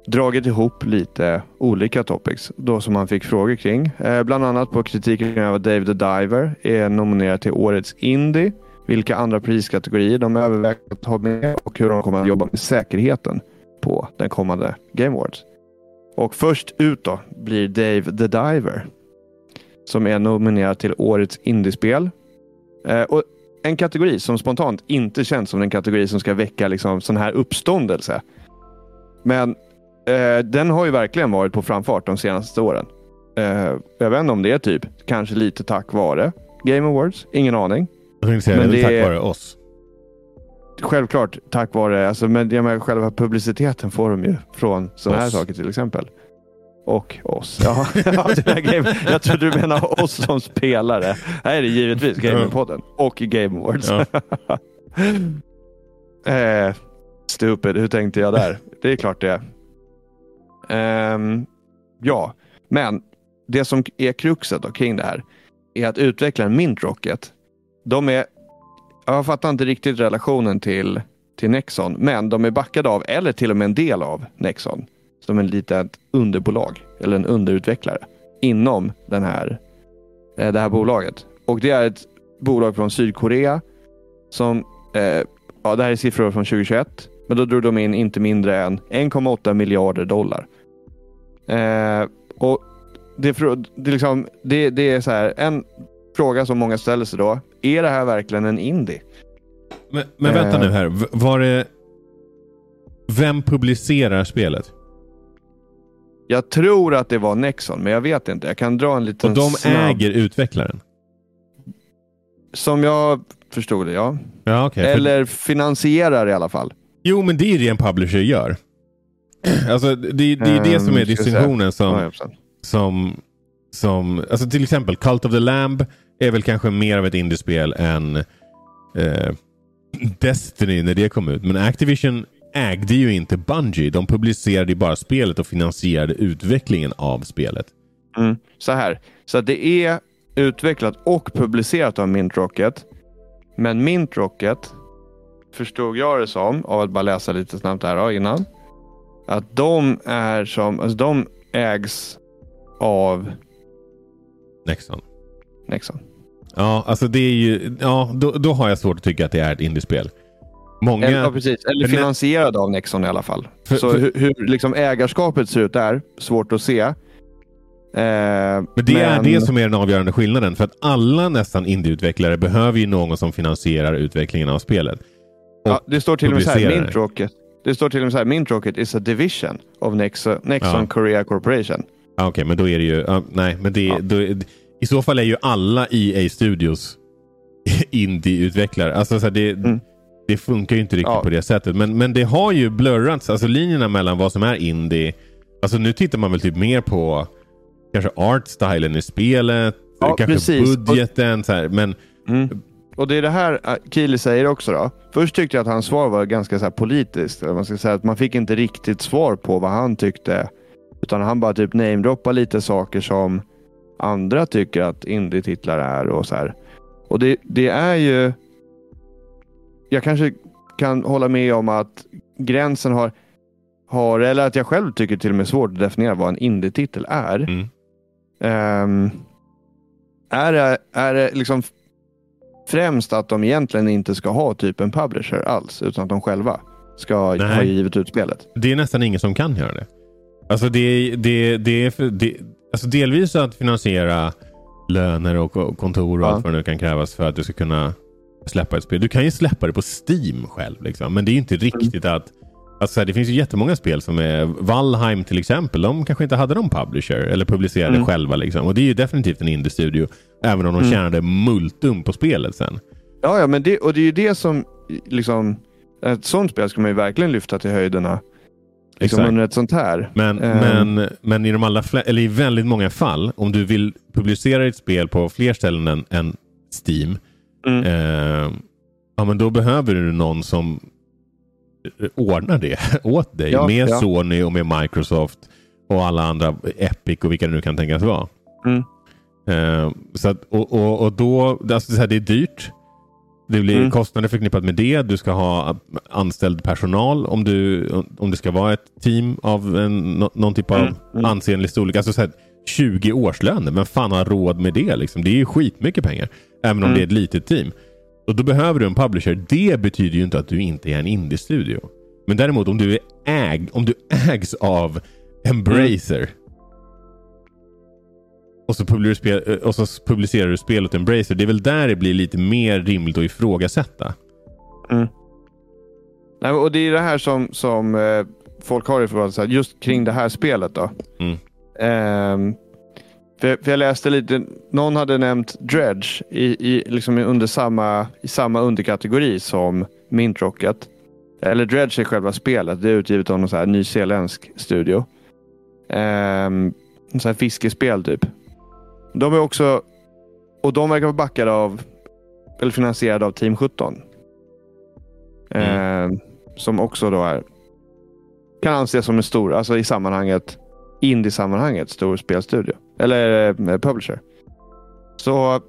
dragit ihop lite olika topics då som man fick frågor kring. Eh, bland annat på kritiken över att Dave the Diver är nominerad till årets Indie. Vilka andra priskategorier de överväger att ha med och hur de kommer att jobba med säkerheten på den kommande Game Awards. Och först ut då blir Dave the Diver som är nominerad till årets indiespel. Eh, och en kategori som spontant inte känns som den kategori som ska väcka liksom sån här uppståndelse. Men den har ju verkligen varit på framfart de senaste åren. Eh, jag vet inte om det är typ kanske lite tack vare Game Awards. Ingen aning. Jag tänkte säga Men det, är väl tack är- vare oss. Självklart tack vare, alltså, men jag menar, själva publiciteten får de ju från sådana här saker till exempel. Och oss. Ja, [laughs] game, jag trodde du menade oss som spelare. Är det givetvis Gamingpodden och Game Awards. Ja. [laughs] eh, stupid, hur tänkte jag där? Det är klart det. Um, ja, men det som är kruxet då kring det här är att utvecklaren Mint Rocket, de är, jag fattar inte riktigt relationen till, till Nexon, men de är backade av, eller till och med en del av Nexon, som en litet underbolag eller en underutvecklare inom den här, eh, det här bolaget. Och det är ett bolag från Sydkorea som, eh, ja det här är siffror från 2021, men då drog de in inte mindre än 1,8 miljarder dollar. Eh, och det, det, liksom, det, det är så här, en fråga som många ställer sig då. Är det här verkligen en indie? Men, men vänta Eh. nu här. Var det... Vem publicerar spelet? Jag tror att det var Nexon, men jag vet inte. Jag kan dra en liten Och de snabb... äger utvecklaren? Som jag förstod det, ja. Ja. För- Eller finansierar i alla fall. Jo, men det är det en publisher gör. [clears throat] Alltså, det, det är det som är Ehm, distinktionen som, som, som... Alltså till exempel Cult of the Lamb är väl kanske mer av ett indiespel än eh, [clears throat] Destiny när det kom ut. Men Activision ägde ju inte Bungie. De publicerade ju bara spelet och finansierade utvecklingen av spelet. Mm. Så här. Så det är utvecklat och publicerat av Mint Rocket. Men Mint Rocket förstod jag det som, av att bara läsa lite snabbt här innan. Att de är som, alltså de ägs av Nexon. Nexon. Ja, alltså det är ju... Ja, då, då har jag svårt att tycka att det är ett indiespel. Många... Eller, ja, precis. Eller Men- finansierad av Nexon i alla fall. För- så för- hur, hur liksom ägarskapet ser ut där, svårt att se. Eh, Men det är det som är den avgörande skillnaden. För att alla nästan indieutvecklare behöver ju någon som finansierar utvecklingen av spelet. Ja, det står till och med så här, Mint Rocket. Det står till och med så här, Mint Rocket is a division of Nexon, Nexon Ja. Korea Corporation. Ja, Okej, men då är det ju... ja, nej, men det, Ja. då I så fall är ju alla EA Studios [laughs] indie-utvecklare. Alltså, så här, det, Mm. det funkar ju inte riktigt Ja. på det sättet. Men, men det har ju blurrats, alltså linjerna mellan vad som är indie. Alltså nu tittar man väl typ mer på kanske art-stylen i spelet, Ja, kanske precis. budgeten. Så här, men Mm. Och det är det här äh, Keely säger också då. Först tyckte jag att hans svar var ganska så här politiskt. Eller Man ska säga att man fick inte riktigt svar på vad han tyckte. Utan han bara typ namedroppar lite saker som andra tycker att indie-titlar är och så här. Och det, det är ju... Jag kanske kan hålla med om att gränsen har, har, eller att jag själv tycker till och med svårt att definiera vad en indie-titel är. mm. Ehm, är det, är det liksom främst att de egentligen inte ska ha typ en publisher alls, utan att de själva ska Nej. ha givit ut spelet? det är nästan ingen som kan göra det. Alltså det, det, det är för, det, alltså delvis att finansiera löner och kontor och Ja. allt vad det nu kan krävas för att du ska kunna släppa ett spel. Du kan ju släppa det på Steam själv. Liksom. Men det är inte riktigt att... Alltså, det finns ju jättemånga spel som är... Valheim till exempel. De kanske inte hade någon publisher eller publicerade Mm. själva. Liksom. Och det är ju definitivt en indie-studio. Även om de Mm. tjänade multum på spelet sen. Ja, ja men det, och det är ju det som liksom ett sånt spel ska man ju verkligen lyfta till höjderna. Liksom Exakt. under ett sånt här. Men, Ehm. men, men i, de allra fle- eller i väldigt många fall, om du vill publicera ett spel på fler ställen än, än Steam, Mm. eh, ja, men då behöver du någon som ordnar det [laughs] åt dig. Ja, med ja. Sony och med Microsoft och alla andra, Epic och vilka det nu kan tänkas vara. Mm. Eh, så att, och, och, och då, alltså så här, det är dyrt. Det blir Mm. kostnader förknippat med det. Du ska ha anställd personal om, du, om det ska vara ett team av en, nå- någon typ av Mm, mm. ansenlig storlek. Alltså så här, 20 årslöner. Vem fan har råd med det? Liksom? Det är ju skitmycket pengar. Även om Mm. det är ett litet team. Och Då behöver du en publisher. Det betyder ju inte att du inte är en indie-studio. Men däremot om du, är äg, om du ägs av Embracer och, så publicerar, du spel, och så publicerar du spel åt Embracer. Det är väl där det blir lite mer rimligt att ifrågasätta. Nej, men- och det är det här som, som eh, folk har så här, just kring det här spelet då. Mm. Ehm, för, för jag läste lite, någon hade nämnt Dredge i, i, liksom under samma, i samma underkategori som Mint Rocket. Eller Dredge är själva spelet. Det är utgivet av någon så här nyzeeländsk studio. Um, så här fiskespel typ. De är också, och de verkar vara backade av, eller finansierade av Team 17. Mm. Ehm, som också då är, kan anses som en stor, alltså i sammanhanget, indie-sammanhanget, stor spelstudio. Eller eh, publisher. Så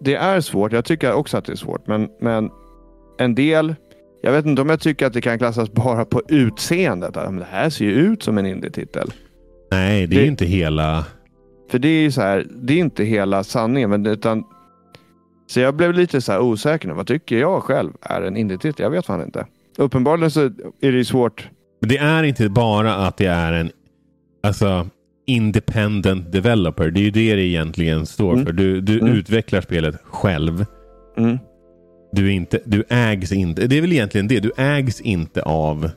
det är svårt. Jag tycker också att det är svårt. Men, men en del, jag vet inte om jag tycker att det kan klassas bara på utseendet. Att, men det här ser ju ut som en indie-titel. Nej, det är Det- inte hela... För det är ju så här, det är inte hela sanningen. Men, utan, så jag blev lite så här osäker nu. Vad tycker jag själv är en indie-titel? Jag vet fan inte. Uppenbarligen så är det ju svårt. Men det är inte bara att det är en alltså, independent developer. Det är ju det det egentligen står Mm. för. Du, du Mm. utvecklar spelet själv. Mm. Du, inte, du ägs inte. Det är väl egentligen det. Du ägs inte av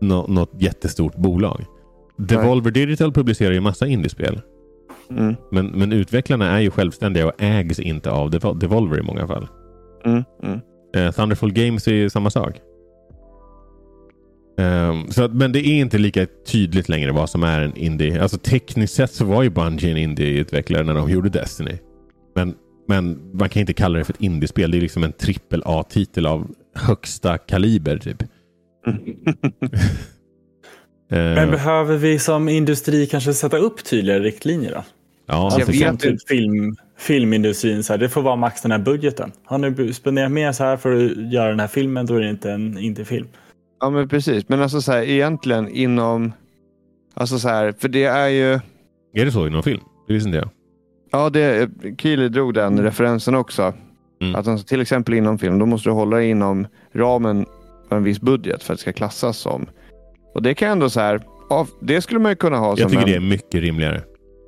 nå, något jättestort bolag. Devolver Digital publicerar ju massa indiespel. Mm. Men, men utvecklarna är ju självständiga och ägs inte av Devol- Devolver i många fall. Eh, Thunderful Games är ju samma sak. Ehm, så att, men det är inte lika tydligt längre vad som är en indie. Alltså tekniskt sett så var ju Bungie en indie-utvecklare när de gjorde Destiny. Men, men man kan inte kalla det för ett indiespel. Det är liksom en trippel A-titel av högsta kaliber typ. [laughs] Men Ehm, behöver vi som industri kanske sätta upp tydligare riktlinjer då? ja, jag Alltså, det- vet typ film, filmindustrin, så här, det får vara max den här budgeten. Har ni spenderat mer så här för att göra den här filmen, då är det inte en indie-film. Ja men precis. Men alltså så här, egentligen inom... Alltså så här, för det är ju... är det så inom film? Det visste inte jag. Ja, det, Keely drog den Mm. referensen också. Mm. Att alltså, till exempel inom film, då måste du hålla dig inom ramen för en viss budget för att det ska klassas som. Och det kan ändå så här, ja, det skulle man ju kunna ha Jag som tycker en, det är mycket rimligare.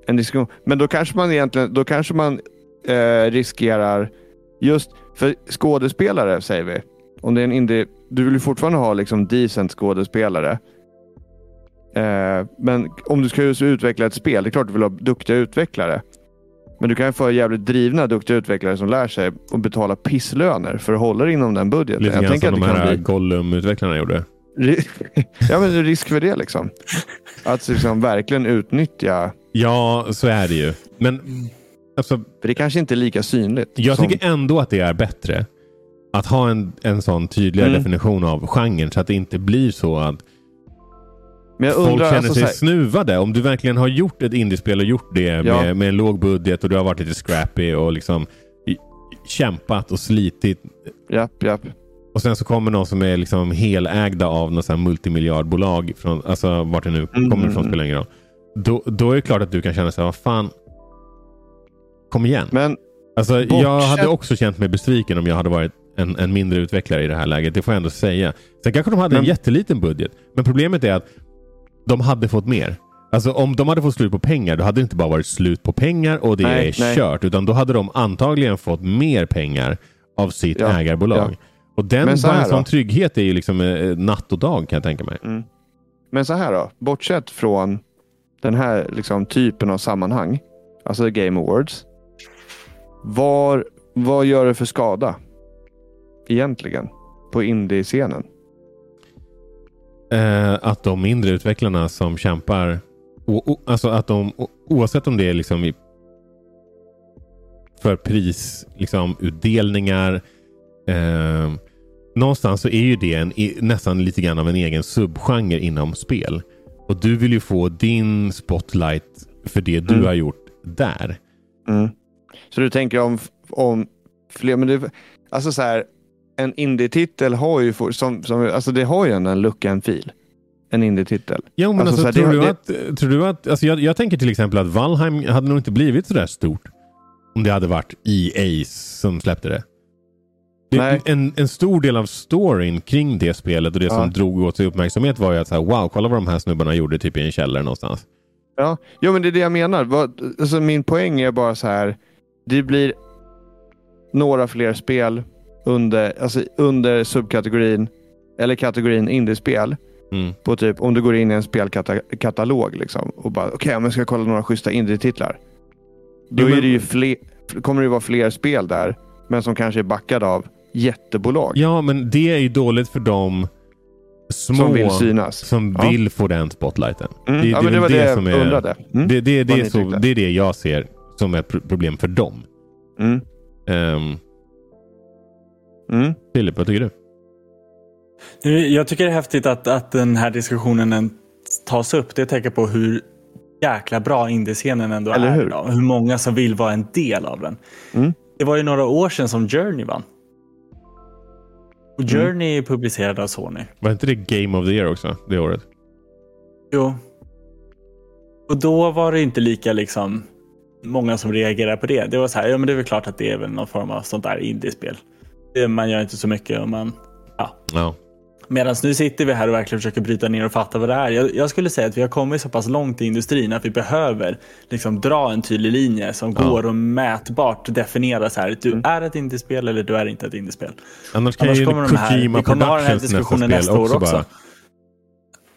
en diskussion. Men då kanske man egentligen, då kanske man eh, riskerar just för skådespelare säger vi. Om det är en indie, du vill ju fortfarande ha liksom decent skådespelare. Eh, men om du ska just utveckla ett spel, det är klart du vill ha duktiga utvecklare. Men du kan ju få jävligt drivna, duktiga utvecklare som lär sig och betala pisslöner för att hålla dig inom den budgeten. Lite jag grann som att de här bli Gollum-utvecklarna gjorde. [laughs] ja, men risk för det liksom. Att liksom verkligen utnyttja. Ja, så är det ju. Men alltså, För det kanske inte är lika synligt. jag som, tycker ändå att det är bättre att ha en, en sån tydligare Mm. definition av genren så att det inte blir så att jag folk undrar, känner alltså, sig så här, snuvade. Om du verkligen har gjort ett indiespel och gjort det Ja. med, med en låg budget och du har varit lite scrappy och liksom i- kämpat och slitit. japp, japp. Och sen så kommer någon som är liksom helägda av något här multimiljardbolag. Från, alltså vart det nu Mm, kommer ifrån mm, spelar ingen roll. Då, då är det klart att du kan känna sig, vad fan. Kom igen. Men Alltså, jag hade också känt mig besviken om jag hade varit en, en mindre utvecklare i det här läget. Det får jag ändå säga. Sen kanske de hade en Men- jätteliten budget. Men problemet är att de hade fått mer. Alltså om de hade fått slut på pengar, då hade det inte bara varit slut på pengar och det Nej, är nej. kört. Utan då hade de antagligen fått mer pengar av sitt Ja, ägarbolag. ja. Och den, en sån trygghet är ju liksom eh, natt och dag kan jag tänka mig. Men så här då, bortsett från den här liksom, typen av sammanhang, alltså Game Awards. Var, vad gör det för skada? Egentligen. På indie-scenen. Eh, att de mindre utvecklarna som kämpar, o, o, alltså att de, oavsett om det är liksom för pris, liksom utdelningar. Eh, någonstans så är ju det en, nästan lite grann av en egen subgenre inom spel. Och du vill ju få din spotlight för det du Mm. har gjort där. Mm. Så du tänker om, om fler, men det, alltså så här, en indie-titel har ju, for- som, som, alltså det har ju ändå en look and feel. En indie-titel. Ja, men Alltså, alltså, tror, det- du att, tror du att... Alltså jag, jag tänker till exempel att Valheim hade nog inte blivit så där stort om det hade varit EA som släppte det. det en, en stor del av storyn kring det spelet och det Ja. som drog åt sig uppmärksamhet var ju att så här, wow, kolla vad de här snubbarna gjorde typ i en källare någonstans. Ja, jo, men det är det jag menar. Alltså min poäng är bara så här. Det blir några fler spel under, alltså under subkategorin eller kategorin indiespel. Mm. På typ om du går in i en spelkatalog liksom, och bara okej, om jag ska kolla några schyssta indie-titlar. Då Jo, men- är det ju fler, kommer det vara fler spel där, men som kanske är backade av jättebolag Ja, men det är ju dåligt för de små som vill synas. som Ja. vill få den spotlighten. Mm, Det, ja, det, det var det, jag som är, undrade. Mm. det, det, det, är så, det är det jag ser som ett pro- problem för dem. Um, Mm. Filip, vad tycker du? Nu, Jag tycker det är häftigt att, att den här diskussionen en- tas upp. Det tänker på hur jäkla bra indiescenen ändå Eller är hur? idag. Hur många som vill vara en del av den. Mm. Det var ju några år sedan som Journey vann. Och Mm. Journey är publicerad av Sony. Var inte det Game of the Year också det året? Jo. Och då var det inte lika liksom många som reagerade på det. Det var så här, ja men det är väl klart att det är väl någon form av sånt där indiespel. Det, man gör inte så mycket om man... Ja. Medan nu sitter vi här och verkligen försöker bryta ner och fatta vad det är. Jag, jag skulle säga att vi har kommit så pass långt i industrin att vi behöver liksom dra en tydlig linje som Ja. går att mätbart definiera så här. Du Mm. är ett indiespel eller du är inte ett indiespel. Annars kan Annars kommer de här- vi kommer ha den här nästa diskussionen spel nästa år också, också.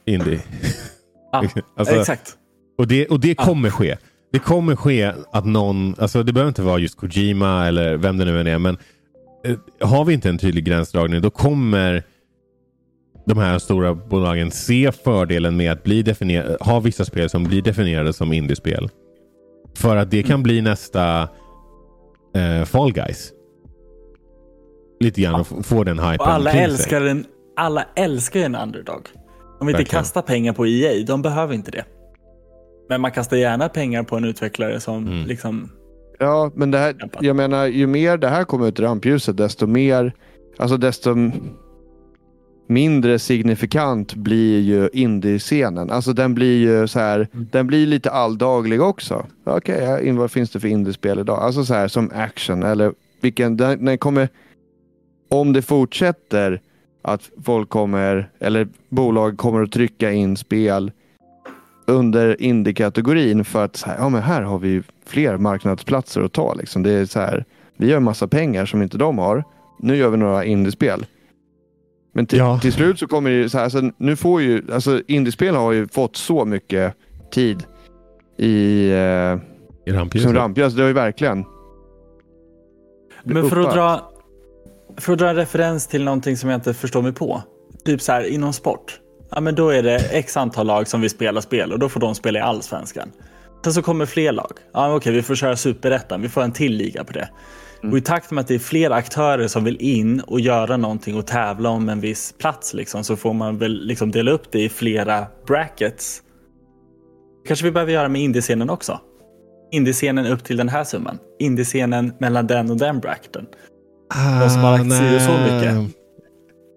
indie. Ja, [laughs] Alltså, Exakt. Och det, och det kommer ske. Det kommer ske att någon, alltså det behöver inte vara just Kojima eller vem det nu än är, men eh, har vi inte en tydlig gränsdragning då kommer de här stora bolagen se fördelen med att bli ha vissa spel som blir definierade som indiespel. För att det kan bli nästa eh, Fall Guys. Lite grann och få den hypen Och alla älskar, sig. en, alla älskar en underdog. De vill inte Verkligen. kasta pengar på EA, de behöver inte det. Men man kastar gärna pengar på en utvecklare som Mm. liksom... Ja, men det här, jag menar, ju mer det här kommer ut i rampljuset, desto mer, alltså desto mindre signifikant blir ju indie-scenen. Alltså den blir ju så här, den blir lite alldaglig också. Okej, in- vad finns det för indiespel idag? Alltså så här som action eller vilken, den, den kommer, om det fortsätter att folk kommer, eller bolag kommer att trycka in spel under indie-kategorin för att så här, ja, men här har vi fler marknadsplatser att ta. Liksom. Det är så här, vi gör massa pengar som inte de har. Nu gör vi några indiespel. Men till, Ja. till slut så kommer det ju så här, alltså, nu får ju, alltså indiespel har ju fått så mycket tid i, eh, I rampljuset. som rampljus. Det har ju verkligen. Men för att, dra, för att dra en referens till någonting som jag inte förstår mig på. Typ så här inom sport. Ja, men då är det x antal lag som vill spela spel och då får de spela i allsvenskan. Sen så kommer fler lag. Ja, okej, vi får köra superettan. Vi får en till liga på det. Och i takt med att det är fler aktörer som vill in och göra någonting och tävla om en viss plats liksom, så får man väl liksom dela upp det i flera brackets. kanske vi behöver göra med indiescenen också. Indiescenen upp till den här summan. Indiescenen mellan den och den bracketen. De som har lagt si och så mycket.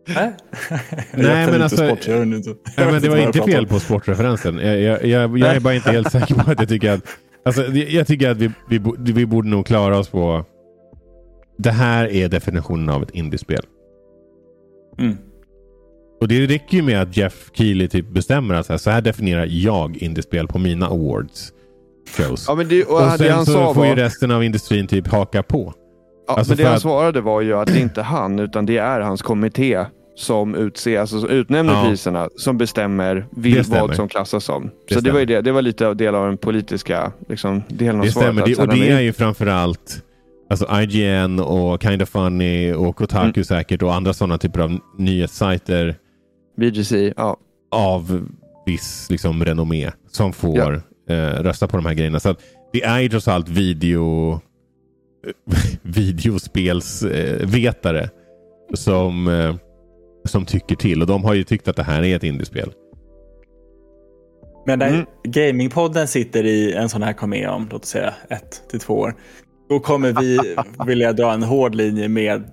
Nej, [laughs] Nej, men alltså- Sport, jag vet inte. Jag Nej, men det var inte fel på sportreferensen. Jag, jag, jag, jag är bara inte helt säker på att jag tycker att... Alltså, jag tycker att vi, vi, vi borde nog klara oss på... Det här är definitionen av ett indiespel. Mm. Och det räcker ju med att Jeff Keely typ bestämmer att så här, så här definierar jag indiespel på mina awards. Shows. Ja, men det, och och det sen han så sa får ju var, resten av industrin typ haka på. Ja, alltså men det han att- svarade var ju att det inte är han, utan det är hans kommitté som utser, alltså utnämner Ja. priserna, som bestämmer vil, vad som klassas som. Det så det var ju det. Det var lite av del av den politiska liksom, delen av Det svaret. stämmer. Det, och det är ju framförallt alltså IGN och Kind of Funny och Kotaku Mm. säkert och andra sådana typer av nyhetssajter VGC, ja. av viss liksom, renommé som får eh, rösta på de här grejerna. Så att det är ju trots allt video [laughs] videospelsvetare eh, vetare som, eh, som tycker till. Och de har ju tyckt att det här är ett indiespel. Men när Mm. Gamingpodden sitter i en sån här komé om, låt oss säga ett till två år. Då kommer vi [laughs] vilja dra en hård linje med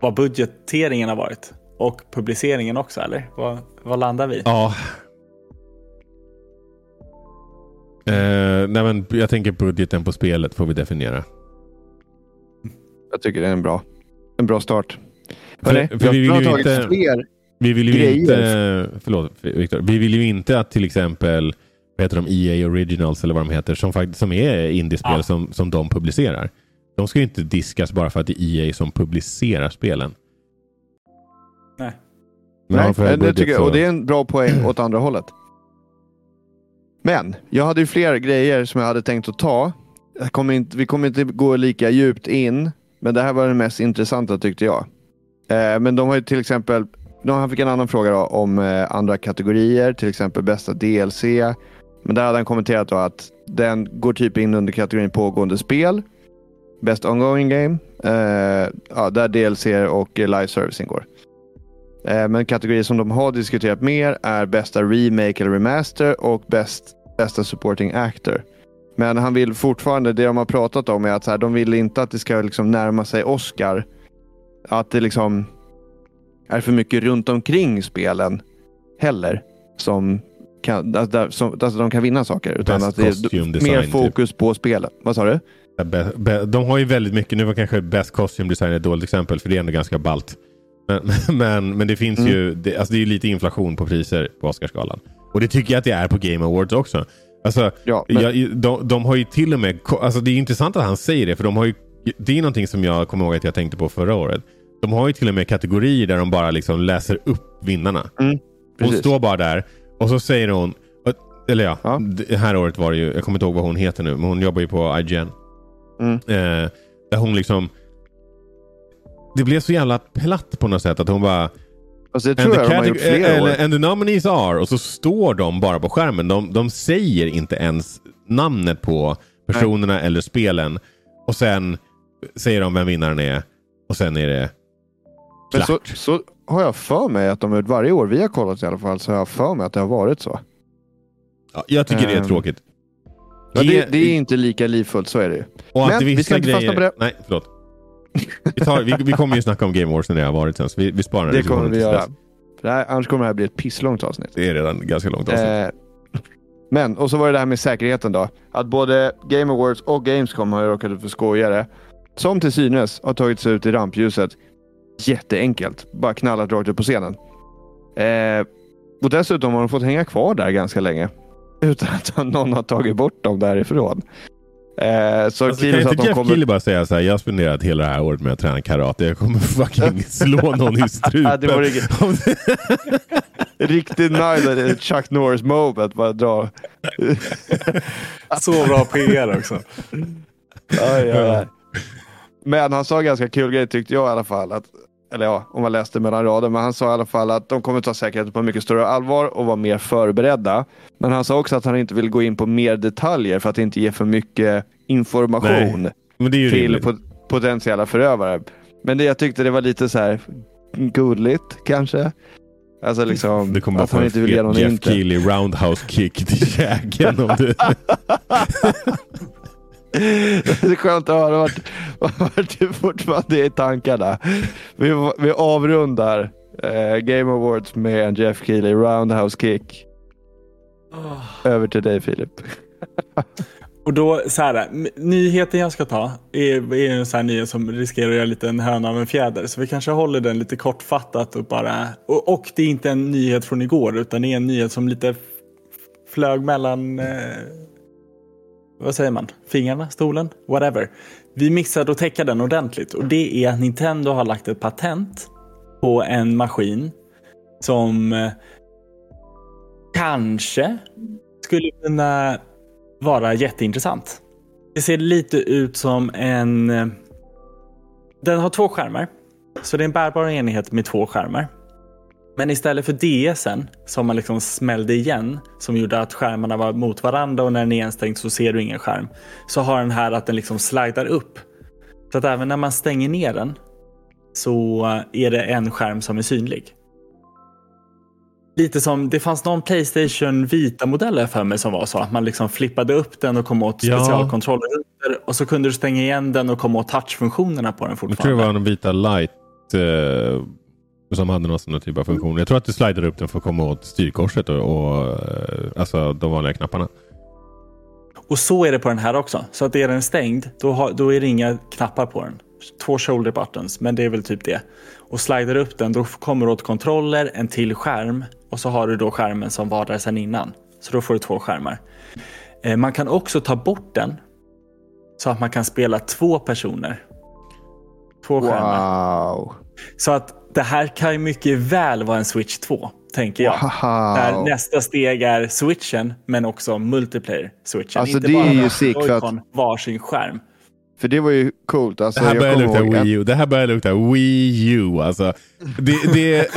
vad budgeteringen har varit. Och publiceringen också, eller? Vad, vad landar vi? Ja. Eh, nej men jag tänker budgeten på spelet får vi definiera. Jag tycker det är en bra, en bra start. För- Hörrni, för vi vill ju inte- fler. Vi vill ju Grejer. inte, förlåt Viktor, vi vill ju inte att till exempel vad heter de, EA Originals eller vad de heter, som, faktiskt, som är indiespel Ja. som, som de publicerar. De ska ju inte diskas bara för att det är EA som publicerar spelen. Nej. Nej, har för det tycker jag, och det är en bra poäng åt andra hållet. Men jag hade ju fler grejer som jag hade tänkt att ta. Jag kommer inte, vi kommer inte gå lika djupt in, men det här var det mest intressanta tyckte jag. Eh, men de har ju till exempel, de, han fick en annan fråga då, om eh, andra kategorier, till exempel bästa DLC. Men där hade han kommenterat då att den går typ in under kategorin pågående spel. Best ongoing game, eh, ja, där DLC och live service ingår. Eh, Men kategorier som de har diskuterat mer är bästa remake eller remaster och bäst, bästa supporting actor. Men han vill fortfarande, det de har pratat om är att så här, de vill inte att det ska liksom närma sig Oscar. Att det liksom är för mycket runt omkring spelen heller. Som kan, alltså, som, alltså de kan vinna saker. Utan Best att det är mer typ. fokus på spelet. Vad sa du? Be, be, de har ju väldigt mycket, nu var kanske Best Costume Design ett dåligt exempel för det är ändå ganska ballt. Men, [laughs] men, men det finns Mm. ju, det, alltså det är lite inflation på priser på Oscarsgalan. Och det tycker jag att det är på Game Awards också. Alltså, Ja, men- jag, de, de har ju till och med, alltså det är intressant att han säger det för de har ju, det är någonting som jag kommer ihåg att jag tänkte på förra året. De har ju till och med kategorier där de bara liksom läser upp vinnarna. Hon precis. står bara där och så säger hon, eller ja, Ja. det här året var det ju, jag kommer inte ihåg vad hon heter nu, men hon jobbar ju på IGN. Mm. Eh, där hon liksom, det blev så jävla platt på något sätt att hon bara Alltså, det tror jag de har gjort flera år. and the nominees are och så står de bara på skärmen. De, de säger inte ens namnet på personerna eller spelen. Och sen säger de vem vinnaren är. Och sen är det klart. så, så har jag för mig att de har varje år vi har kollat i alla fall så har jag för mig att det har varit så. Ja, jag tycker det är Ehm, tråkigt. Ja, det, det är inte lika livfullt, så är det ju. Men det vi ska inte fastna grejer... på det. Nej, förlåt. Vi, tar, vi, vi kommer ju snacka om Game Awards när det har varit sen, så vi, vi sparar Det diskussionen kommer vi göra. det här, annars kommer det här bli ett pisslångt avsnitt. Det är redan ganska långt avsnitt. Eh, men, och så var det det här med säkerheten då. Att både Game Awards och Gamescom har ju råkat ut för skojare. Som till synes har tagits ut i rampljuset. Jätteenkelt. Bara knallat rakt upp på scenen. Eh, och dessutom har de fått hänga kvar där ganska länge. Utan att någon har tagit bort dem därifrån. Eh, så Alltså, kan inte Jeff kommer... Keely bara säga så här, jag har spenderat hela det här året med att träna karate. Jag kommer fucking [laughs] slå någon i strupen. Ja, det [laughs] det- Riktigt nice Chuck Norris moment. Bara dra. Så bra PR också. Aj, aj, aj. Men han sa ganska kul grej tyckte jag i alla fall. Att, eller ja, om man läste mellan rader. Men han sa i alla fall att de kommer ta säkerheten på mycket större allvar och vara mer förberedda. Men han sa också att han inte vill gå in på mer detaljer för att inte ge för mycket information det till pot- potentiella förövare. Men det jag tyckte det var lite så här gulligt kanske. Alltså liksom Du kommer att han inte vill ge någon Jeff inte. Keely roundhouse kick till käken. om du... [laughs] [laughs] Det är skönt att höra vart, vart du fortfarande är i tankarna. Vi, vi avrundar eh, Game Awards med en Jeff Keely roundhouse kick. Över till dig Filip. Och då, så här, nyheten jag ska ta är, är en sån här nyhet som riskerar att göra lite en höna av en fjäder. Så vi kanske håller den lite kortfattat och bara... Och, och det är inte en nyhet från igår, utan det är en nyhet som lite flög mellan... Eh, vad säger man? Fingrarna? Stolen? Whatever. Vi missade att täcka den ordentligt och det är att Nintendo har lagt ett patent på en maskin som eh, kanske skulle kunna vara jätteintressant. Det ser lite ut som en... Eh, den har två skärmar. Så det är en bärbar enhet med två skärmar. Men istället för DSen som man liksom smällde igen som gjorde att skärmarna var mot varandra och när den är instängd så ser du ingen skärm. Så har den här att den liksom slidar upp. Så att även när man stänger ner den så är det en skärm som är synlig. Lite som, det fanns någon Playstation Vita-modell för mig som var så. Att man liksom flippade upp den och kom åt Ja. specialkontroller. Och så kunde du stänga igen den och komma åt touchfunktionerna på den Jag tror fortfarande. det var en vita light eh, som hade någon sån typ av funktion. Jag tror att du slidade upp den för att komma åt styrkorset och, och eh, alltså de vanliga knapparna. Och så är det på den här också. Så att är den stängd, då, har, då är det inga knappar på den. Två shoulder buttons, men det är väl typ det. Och slidar upp den, då kommer du åt kontroller, en till skärm och så har du då skärmen som var där sedan innan. Så då får du två skärmar. Eh, Man kan också ta bort den så att man kan spela två personer. Två skärmar. Wow. Så att det här kan ju mycket väl vara en Switch 2, tänker jag. Där wow. nästa steg är switchen, men också multiplayer-switchen. Alltså, Inte det bara är ju sick för att- varsin skärm. För det var ju coolt. Alltså, Det här jag börjar lukta Wii U. Det här börjar lukta Wii U. Alltså, det, det, det,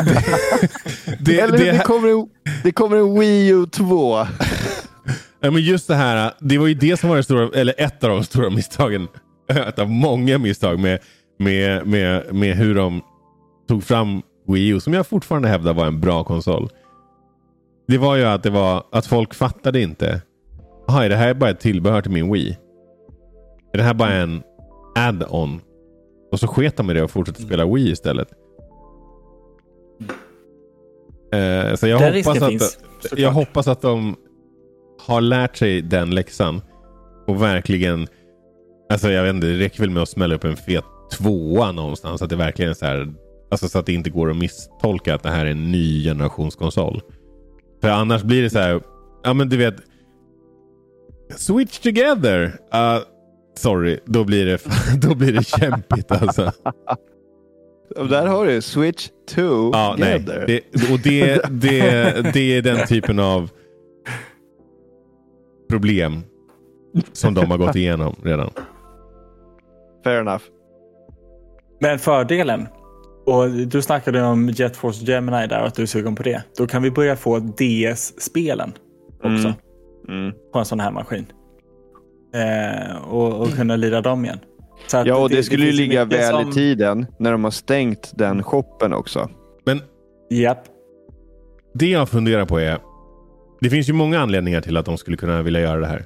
[laughs] det, Eller det, det, kommer en, det kommer en Wii U 2. [laughs] Ja, men just det här, det var ju det som var det stora, eller ett av de stora misstagen. [laughs] Ett av många misstag med, med, med, med hur de tog fram Wii U, som jag fortfarande hävdar var en bra konsol. Det var ju att det var att folk fattade inte. Jaha, är det här bara ett tillbehör till min Wii? Är det här bara en add-on? Och så sket de med det och fortsatte spela Wii istället. Eh, så jag hoppas, att, finns, jag hoppas att de har lärt sig den läxan. Och verkligen, alltså jag vet inte, det räcker väl med att smälla upp en fet tvåa någonstans. Att det verkligen är så här, alltså så att det inte går att misstolka att det här är en ny generationskonsol. För annars blir det så här, ja men du vet, switch together. Uh, sorry, då blir det, [laughs] då blir det kämpigt alltså. Där har du Switch 2 Ja, nej. together. Det, och det, det, det är den typen av problem som de har gått igenom redan. Fair enough. Men fördelen, och du snackade om Jet Force Gemini där och att du är sugen på det. Då kan vi börja få DS-spelen också Mm. på en sån här maskin. Eh, och, och kunna lira dem igen. Så att Ja, och det, skulle ju finns ligga väl som- i tiden när de har stängt den shoppen också. Men Japp. det jag funderar på är, det finns ju många anledningar till att de skulle kunna vilja göra det här.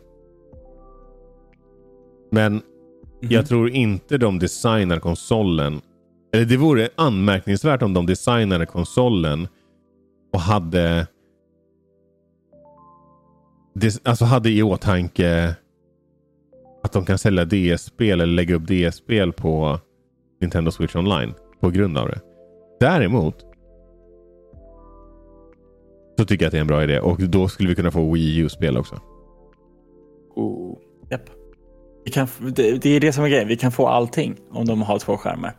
Men jag tror inte de designar konsolen. Eller det vore anmärkningsvärt om de designade konsolen och hade alltså hade i åtanke att de kan sälja DS-spel eller lägga upp DS-spel på Nintendo Switch Online på grund av det. Däremot så tycker jag att det är en bra idé och då skulle vi kunna få Wii U-spel också. Oh. yep. Vi kan, det, det är det som är grejen. Vi kan få allting om de har två skärmar.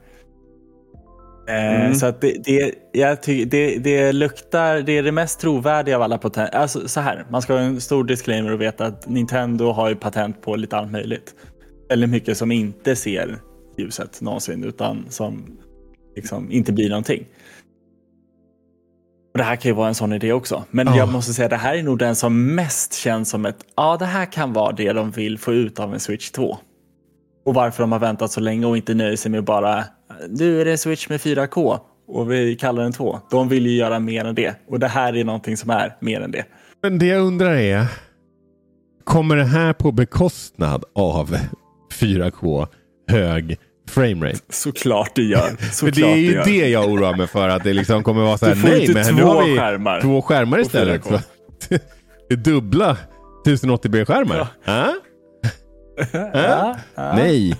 Eh, Mm. Så att det, det, jag ty, det, det luktar, det är det mest trovärdiga av alla patent. Alltså så här, man ska ha en stor disclaimer och veta att Nintendo har ju patent på lite allt möjligt. Väldigt mycket som inte ser ljuset någonsin utan som liksom inte blir någonting. Och det här kan ju vara en sån idé också. Men Ja. jag måste säga det här är nog den som mest känns som ett, ja det här kan vara det de vill få ut av en Switch 2. Och varför de har väntat så länge och inte nöjer sig med bara, nu är det en Switch med 4K och vi kallar den 2. De vill ju göra mer än det. Och det här är någonting som är mer än det. Men det jag undrar är. Kommer det här på bekostnad av 4K hög framerate? Såklart det gör. [laughs] Såklart det är ju gör. det jag oroar mig för. Att det liksom kommer vara så här. Nej, men nu har vi skärmar två skärmar istället. 4K. [laughs] det dubbla 1080p-skärmar. Ja. [laughs] Ja, ja. Nej.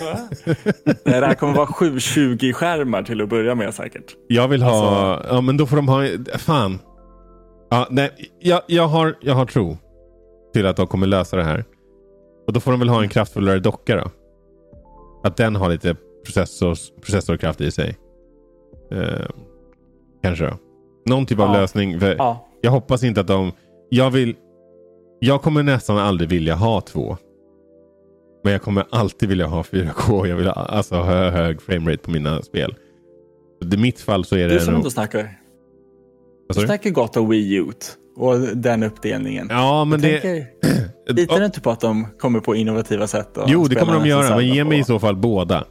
Nej, [laughs] det här kommer vara 720-skärmar till att börja med säkert. Jag vill ha... Alltså- Ja, men då får de ha... Fan. Ja, nej, jag, jag, har, jag har tro till att de kommer lösa det här. Och då får de väl ha en kraftfullare docka då. Att den har lite processors, processorkraft i sig. Eh, kanske då. Någon typ av Ja. lösning. Jag hoppas inte att de... Jag vill... Jag kommer nästan aldrig vilja ha två. Men jag kommer alltid vilja ha 4K. Jag vill ha, alltså ha hö- hög framerate på mina spel. I mitt fall så är du det som nog... ändå snackar. Du du? snackar gott om Wii U och den uppdelningen. Ja, men Jag det... tänker, [clears throat] litar du inte på att de kommer på innovativa sätt? Jo, det kommer de göra. Men ge mig på? i så fall båda.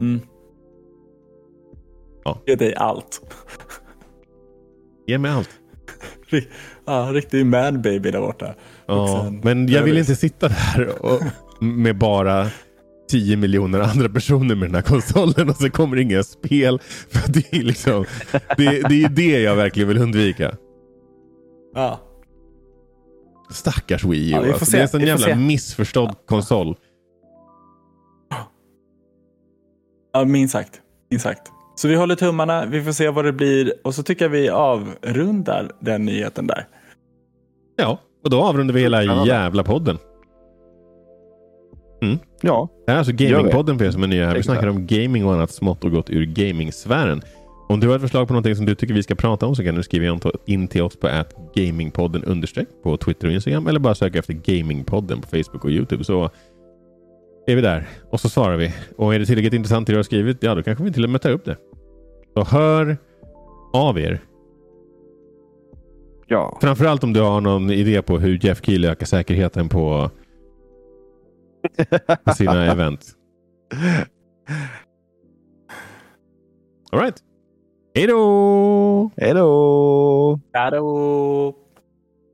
Mm. Ja. Ge dig allt. Ge mig allt. [laughs] Ja, riktig man baby där borta. Ja, sen- men jag vill inte sitta där och, med bara 10 miljoner andra personer med den här konsolen och så kommer det inga spel. [laughs] För det är liksom, det, det är det jag verkligen vill undvika. Ja. Stackars Wii U. Ja, alltså. Det är en sån jävla se. missförstådd konsol. ja, minst sagt. Minst sagt. Så vi håller tummarna, vi får se vad det blir och så tycker jag vi avrundar den nyheten där. Ja, och då avrundar vi hela jävla podden. Ja, Det här är alltså. Gamingpodden för er som är nya här. Vi snackar om gaming och annat smått och gott ur gamingsfären. Om du har ett förslag på någonting som du tycker vi ska prata om så kan du skriva in- in till oss på att gamingpodden understreck på Twitter och Instagram eller bara söka efter gamingpodden på Facebook och Youtube så är vi där och så svarar vi. Och är det tillräckligt intressant det du har skrivit, ja då kanske vi till och med tar upp det. Så hör av er. Ja. Framförallt om du har någon idé på hur Jeff Keely ökar säkerheten på, på sina [laughs] event. Alright. Hej då! Hej då! Hallå!